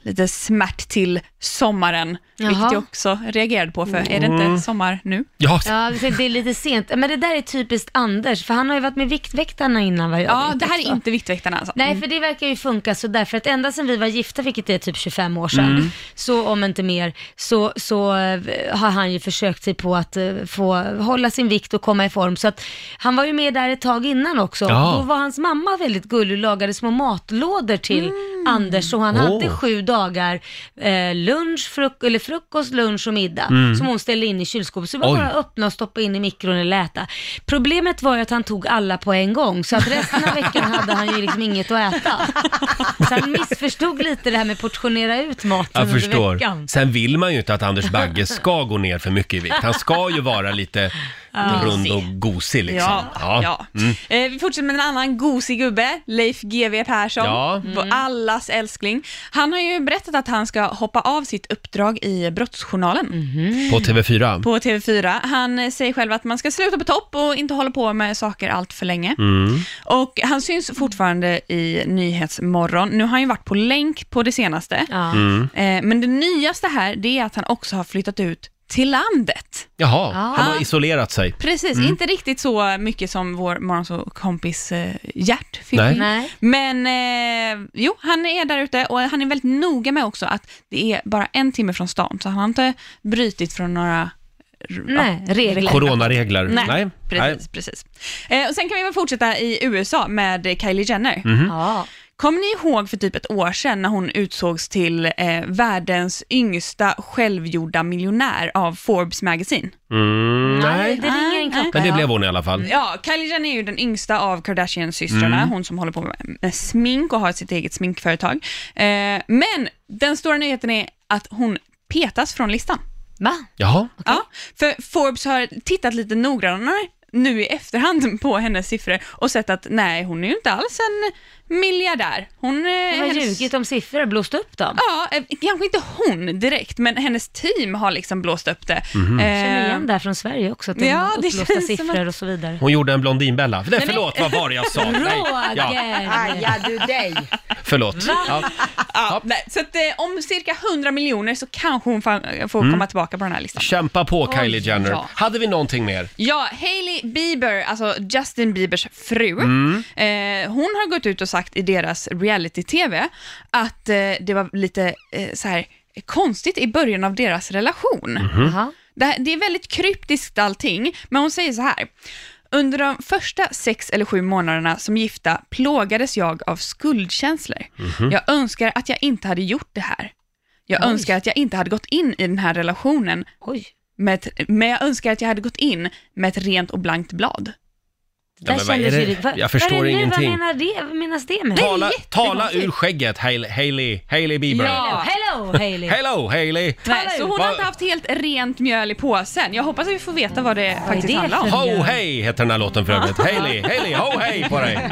lite smärt till sommaren, vilket Jaha. jag också reagerade på, för är det inte Mm. sommar nu? Ja, Ja, det är lite sent. Men det där är typiskt Anders, för han har ju varit med Viktväktarna innan vad jag Ja, vet det här också. är inte Viktväktarna alltså. Nej, för det verkar ju funka så därför att ända sedan vi var gifta, vilket är typ 25 år sedan, Mm. så om inte mer, så, så eh, har han ju försökt sig på att eh, få hålla sin vikt och komma i form. Så att han var ju med där ett tag innan också. Ja. Då var hans mamma väldigt gullig och lagade små matlådor till Mm. Anders, så han Åh. hade sju dagar eh, lunch, fruk eller frukost, lunch och middag Mm. som hon ställde in i kylskåpet. Så det var Oj. bara att öppna och stoppa in i mikron eller äta. Problemet var ju att han tog alla på en gång, så att resten av veckan hade han ju liksom inget att äta. Så han missförstod lite det här med portionera ut maten Jag under förstår. veckan. Sen vill man ju inte att Anders Bagge ska gå ner för mycket i vikt. Han ska ju vara lite rund och gosig liksom. Ja, ja. Mm. Eh, vi fortsätter med en annan gosig gubbe, Leif GW Persson, Ja. Vår allas älskling. Han har ju berättat att han ska hoppa av sitt uppdrag i Brottsjournalen På TV4. på TV4. Han eh, säger själv att man ska sluta på topp och inte hålla på med saker allt för länge. Mm. Och han syns fortfarande i Nyhetsmorgon. Nu har han ju varit på länk på det senaste. Ja. Mm. Eh, men det nyaste här, det är att han också har flyttat ut till landet. Jaha, Ja. han har isolerat sig. Precis, Mm. inte riktigt så mycket som vår morgonsåkompis eh, Gert fick. Nej. Nej. Men eh, jo, han är där ute och han är väldigt noga med också att det är bara en timme från stan, så han har inte brutit från några Nej, regler. Coronaregler. Nej, precis. precis. Eh, och sen kan vi väl fortsätta i USA med Kylie Jenner. Mhm. Ja. Kommer ni ihåg för typ ett år sedan när hon utsågs till eh, världens yngsta självgjorda miljonär av Forbes Magazine? Mm, Nej, nej. det ringer en klocka. Men det blev hon i alla fall. Ja, Kylie Jenner är ju den yngsta av Kardashian-systrarna, Mm. hon som håller på med, med smink och har sitt eget sminkföretag. Eh, men den stora nyheten är att hon petas från listan. Va? Jaha. Ja, för Forbes har tittat lite noggrannare nu i efterhand på hennes siffror och sett att nej, hon är ju inte alls en miljardär. Hon, eh, Hon har hennes- ljugit om siffror och blåst upp dem. Ja, eh, kanske inte hon direkt, men hennes team har liksom blåst upp det. Mhm. Eh, Känner igen det här från Sverige också, att det Ja, är det uppblåsta siffror att- och så vidare. Hon gjorde en Blondinbella. Nej, men- förlåt, vad var det jag sa? [laughs] Nej. Ja, Roger! Aja du dig. förlåt. Ja. ja, nej, så att, eh, om cirka 100 miljoner så kanske hon får komma tillbaka på den här listan. Kämpa på Kylie Oj, Jenner. ja. Hade vi någonting mer? Ja, Hailey Bieber, alltså Justin Biebers fru, Mm. eh, hon har gått ut och sagt i deras reality-tv att eh, det var lite eh, så här konstigt i början av deras relation. Mhm. Det, det är väldigt kryptiskt allting, men hon säger så här. Under de första sex eller sju månaderna som gifta plågades jag av skuldkänslor. Mhm. Jag önskar att jag inte hade gjort det här. Jag Oj. önskar att jag inte hade gått in i den här relationen, Oj. med ett, men jag önskar att jag hade gått in med ett rent och blankt blad. Där men vad är kändes det? ju vad- Jag förstår vad är det nu? ingenting. Vad menar det? Vad menas det med? Tala, tala ur skägget, Hailey, Hailey, Hailey Bieber. Ja. Hello Hailey! Hello Hailey! Nej, så hon har inte haft helt rent mjöl i påsen. Jag hoppas att vi får veta vad det faktiskt det handlar om. för- Ho hej heter den här låten för övrigt. [laughs] Hailey, Hailey, ho hej på dig!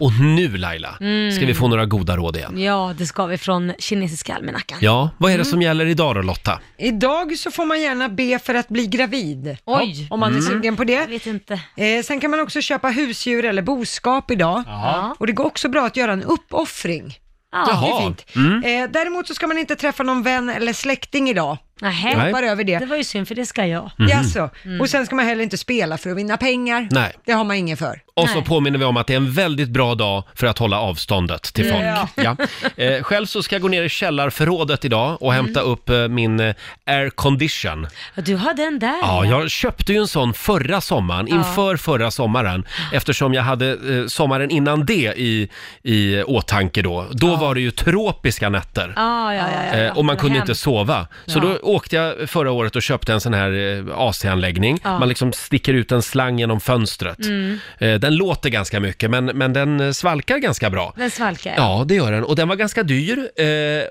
Och nu Laila, ska vi få några goda råd igen. Ja, det ska vi från kinesiska almanackan. Ja, vad är det som gäller idag då Lotta? Idag så får man gärna be för att bli gravid. Oj. Om man är sugen på Jag det. vet inte. Eh, sen kan man också köpa husdjur eller boskap idag. Ja. Och det går också bra att göra en uppoffring. Ja. Det är Jaha. fint. Mm. Eh, däremot så ska man inte träffa någon vän eller släkting idag. Nähä. Jag hoppar över det. Det var ju synd för det ska jag. Jaså? Och sen ska man heller inte spela för att vinna pengar. Mhm. Nej. Det har man ingen för. Och så Nej. påminner vi om att det är en väldigt bra dag för att hålla avståndet till folk. Ja. Ja. Eh, själv så ska jag gå ner i källarförrådet idag och hämta upp eh, min eh, air condition. Och Du har den där. Ja, jag köpte ju en sån förra sommaren, inför förra sommaren, eftersom jag hade eh, sommaren innan det i, i åtanke då. Då var det ju tropiska nätter. Ja, ja, ja, ja. Eh, och man kunde inte sova. Så Ja. då åkte jag förra året och köpte en sån här eh, AC-anläggning. Ja. Man liksom sticker ut en slang genom fönstret. Mm. Eh, den låter ganska mycket, men, men den eh, svalkar ganska bra. Den svalkar. Ja, det gör den. Och den var ganska dyr. Eh,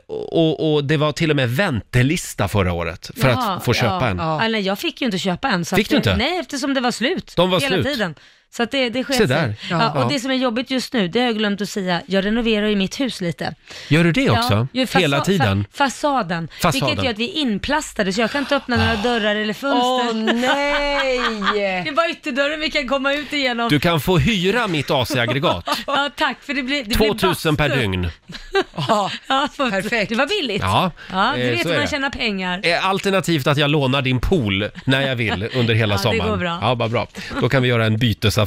och, och det var till och med väntelista förra året för Jaha, att få köpa ja. en. Ja. nej, jag fick ju inte köpa en. Så Fick att du inte? Nej, eftersom det var slut. De var hela slut. tiden. Så att det, det sket Se sig. där. Ja. Ja. och det som är jobbigt just nu, det har jag glömt att säga, jag renoverar ju mitt hus lite. Gör du det också? ju Hela tiden? Fa fasaden. Fasaden. Vilket gör att vi är inplastade, så jag kan inte öppna några dörrar eller fönster. Åh nej! [laughs] det är bara ytterdörren vi kan komma ut igenom. Du kan få hyra mitt AC-aggregat. [laughs] Ja, tack, för det blir det blir 2000 per bastu. dygn. [laughs] Ja, Ja, perfekt. Det var billigt. Ja, Ja, eh, du vet så hur är man det. tjänar pengar. Eh, Alternativt att jag lånar din pool när jag vill under hela Ja, det sommaren. går bra. Ja, vad bra. Då kan vi göra en bytesaffär.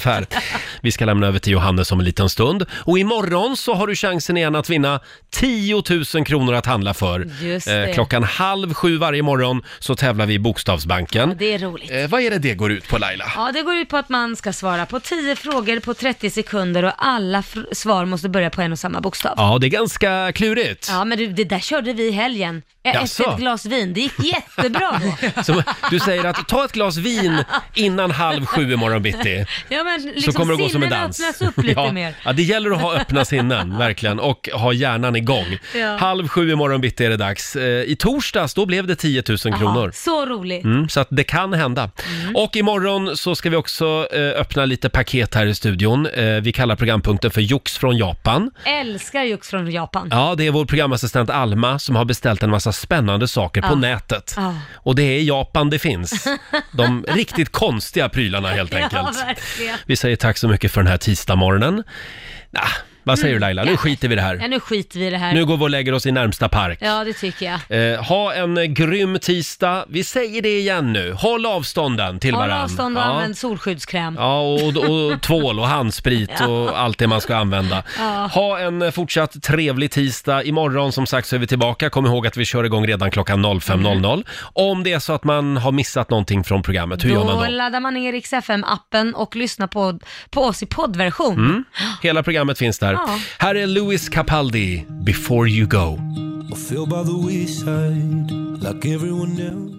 Vi ska lämna över till Johannes om en liten stund. Och imorgon så har du chansen igen att vinna 10 000 kronor att handla för. Just Eh, det. klockan halv sju varje morgon så tävlar vi i Bokstavsbanken. Det är roligt. Eh, vad är det det går ut på Laila? Ja, det går ut på att man ska svara på 10 frågor på 30 sekunder och alla fr- svar måste börja på en och samma bokstav. Ja, det är ganska klurigt. Ja, men du, det där körde vi i helgen. Jag Jaså? Efter ett glas vin. Det gick jättebra då. [laughs] Så du säger att ta ett glas vin innan halv sju imorgon bitti. Ja, men liksom så kommer det gå som en sinnena dans. öppnas upp lite ja, mer. Ja, det gäller att ha öppna sinnen, [laughs] verkligen, och ha hjärnan igång. Ja. Halv sju imorgon bitti är det dags. Eh, I torsdags, då blev det 10 000 kronor. Så roligt. Mm, så att det kan hända. Mm. Och imorgon så ska vi också eh, öppna lite paket här i studion. Eh, vi kallar programpunkten för Jox från Japan. Älskar Jux från Japan. Ja, det är vår programassistent Alma som har beställt en massa spännande saker på Ja. nätet. Ja. Och det är i Japan det finns. De [laughs] riktigt konstiga prylarna helt enkelt. Ja, verkligen. Vi säger tack så mycket för den här tisdagsmorgonen. Nah, vad säger du Laila? Nu skiter vi i det här. Ja, nu skiter vi i det här. Nu går vi och lägger oss i närmsta park. Ja, det tycker jag. Eh, ha en eh, grym tisdag. Vi säger det igen nu. Håll avstånden till Håll varandra. avstånd och använd solskyddskräm. Ja, och, och [laughs] tvål och handsprit och allt det man ska använda. Ja. Ha en eh, fortsatt trevlig tisdag. Imorgon som sagt så är vi tillbaka. Kom ihåg att vi kör igång redan klockan 05.00. Om det är så att man har missat någonting från programmet, hur gör man Då då? laddar man ner Rix FM-appen och lyssnar på, på oss i poddversion. Mm. Hela programmet finns där. Ja. Här är Louis Capaldi, Before You Go.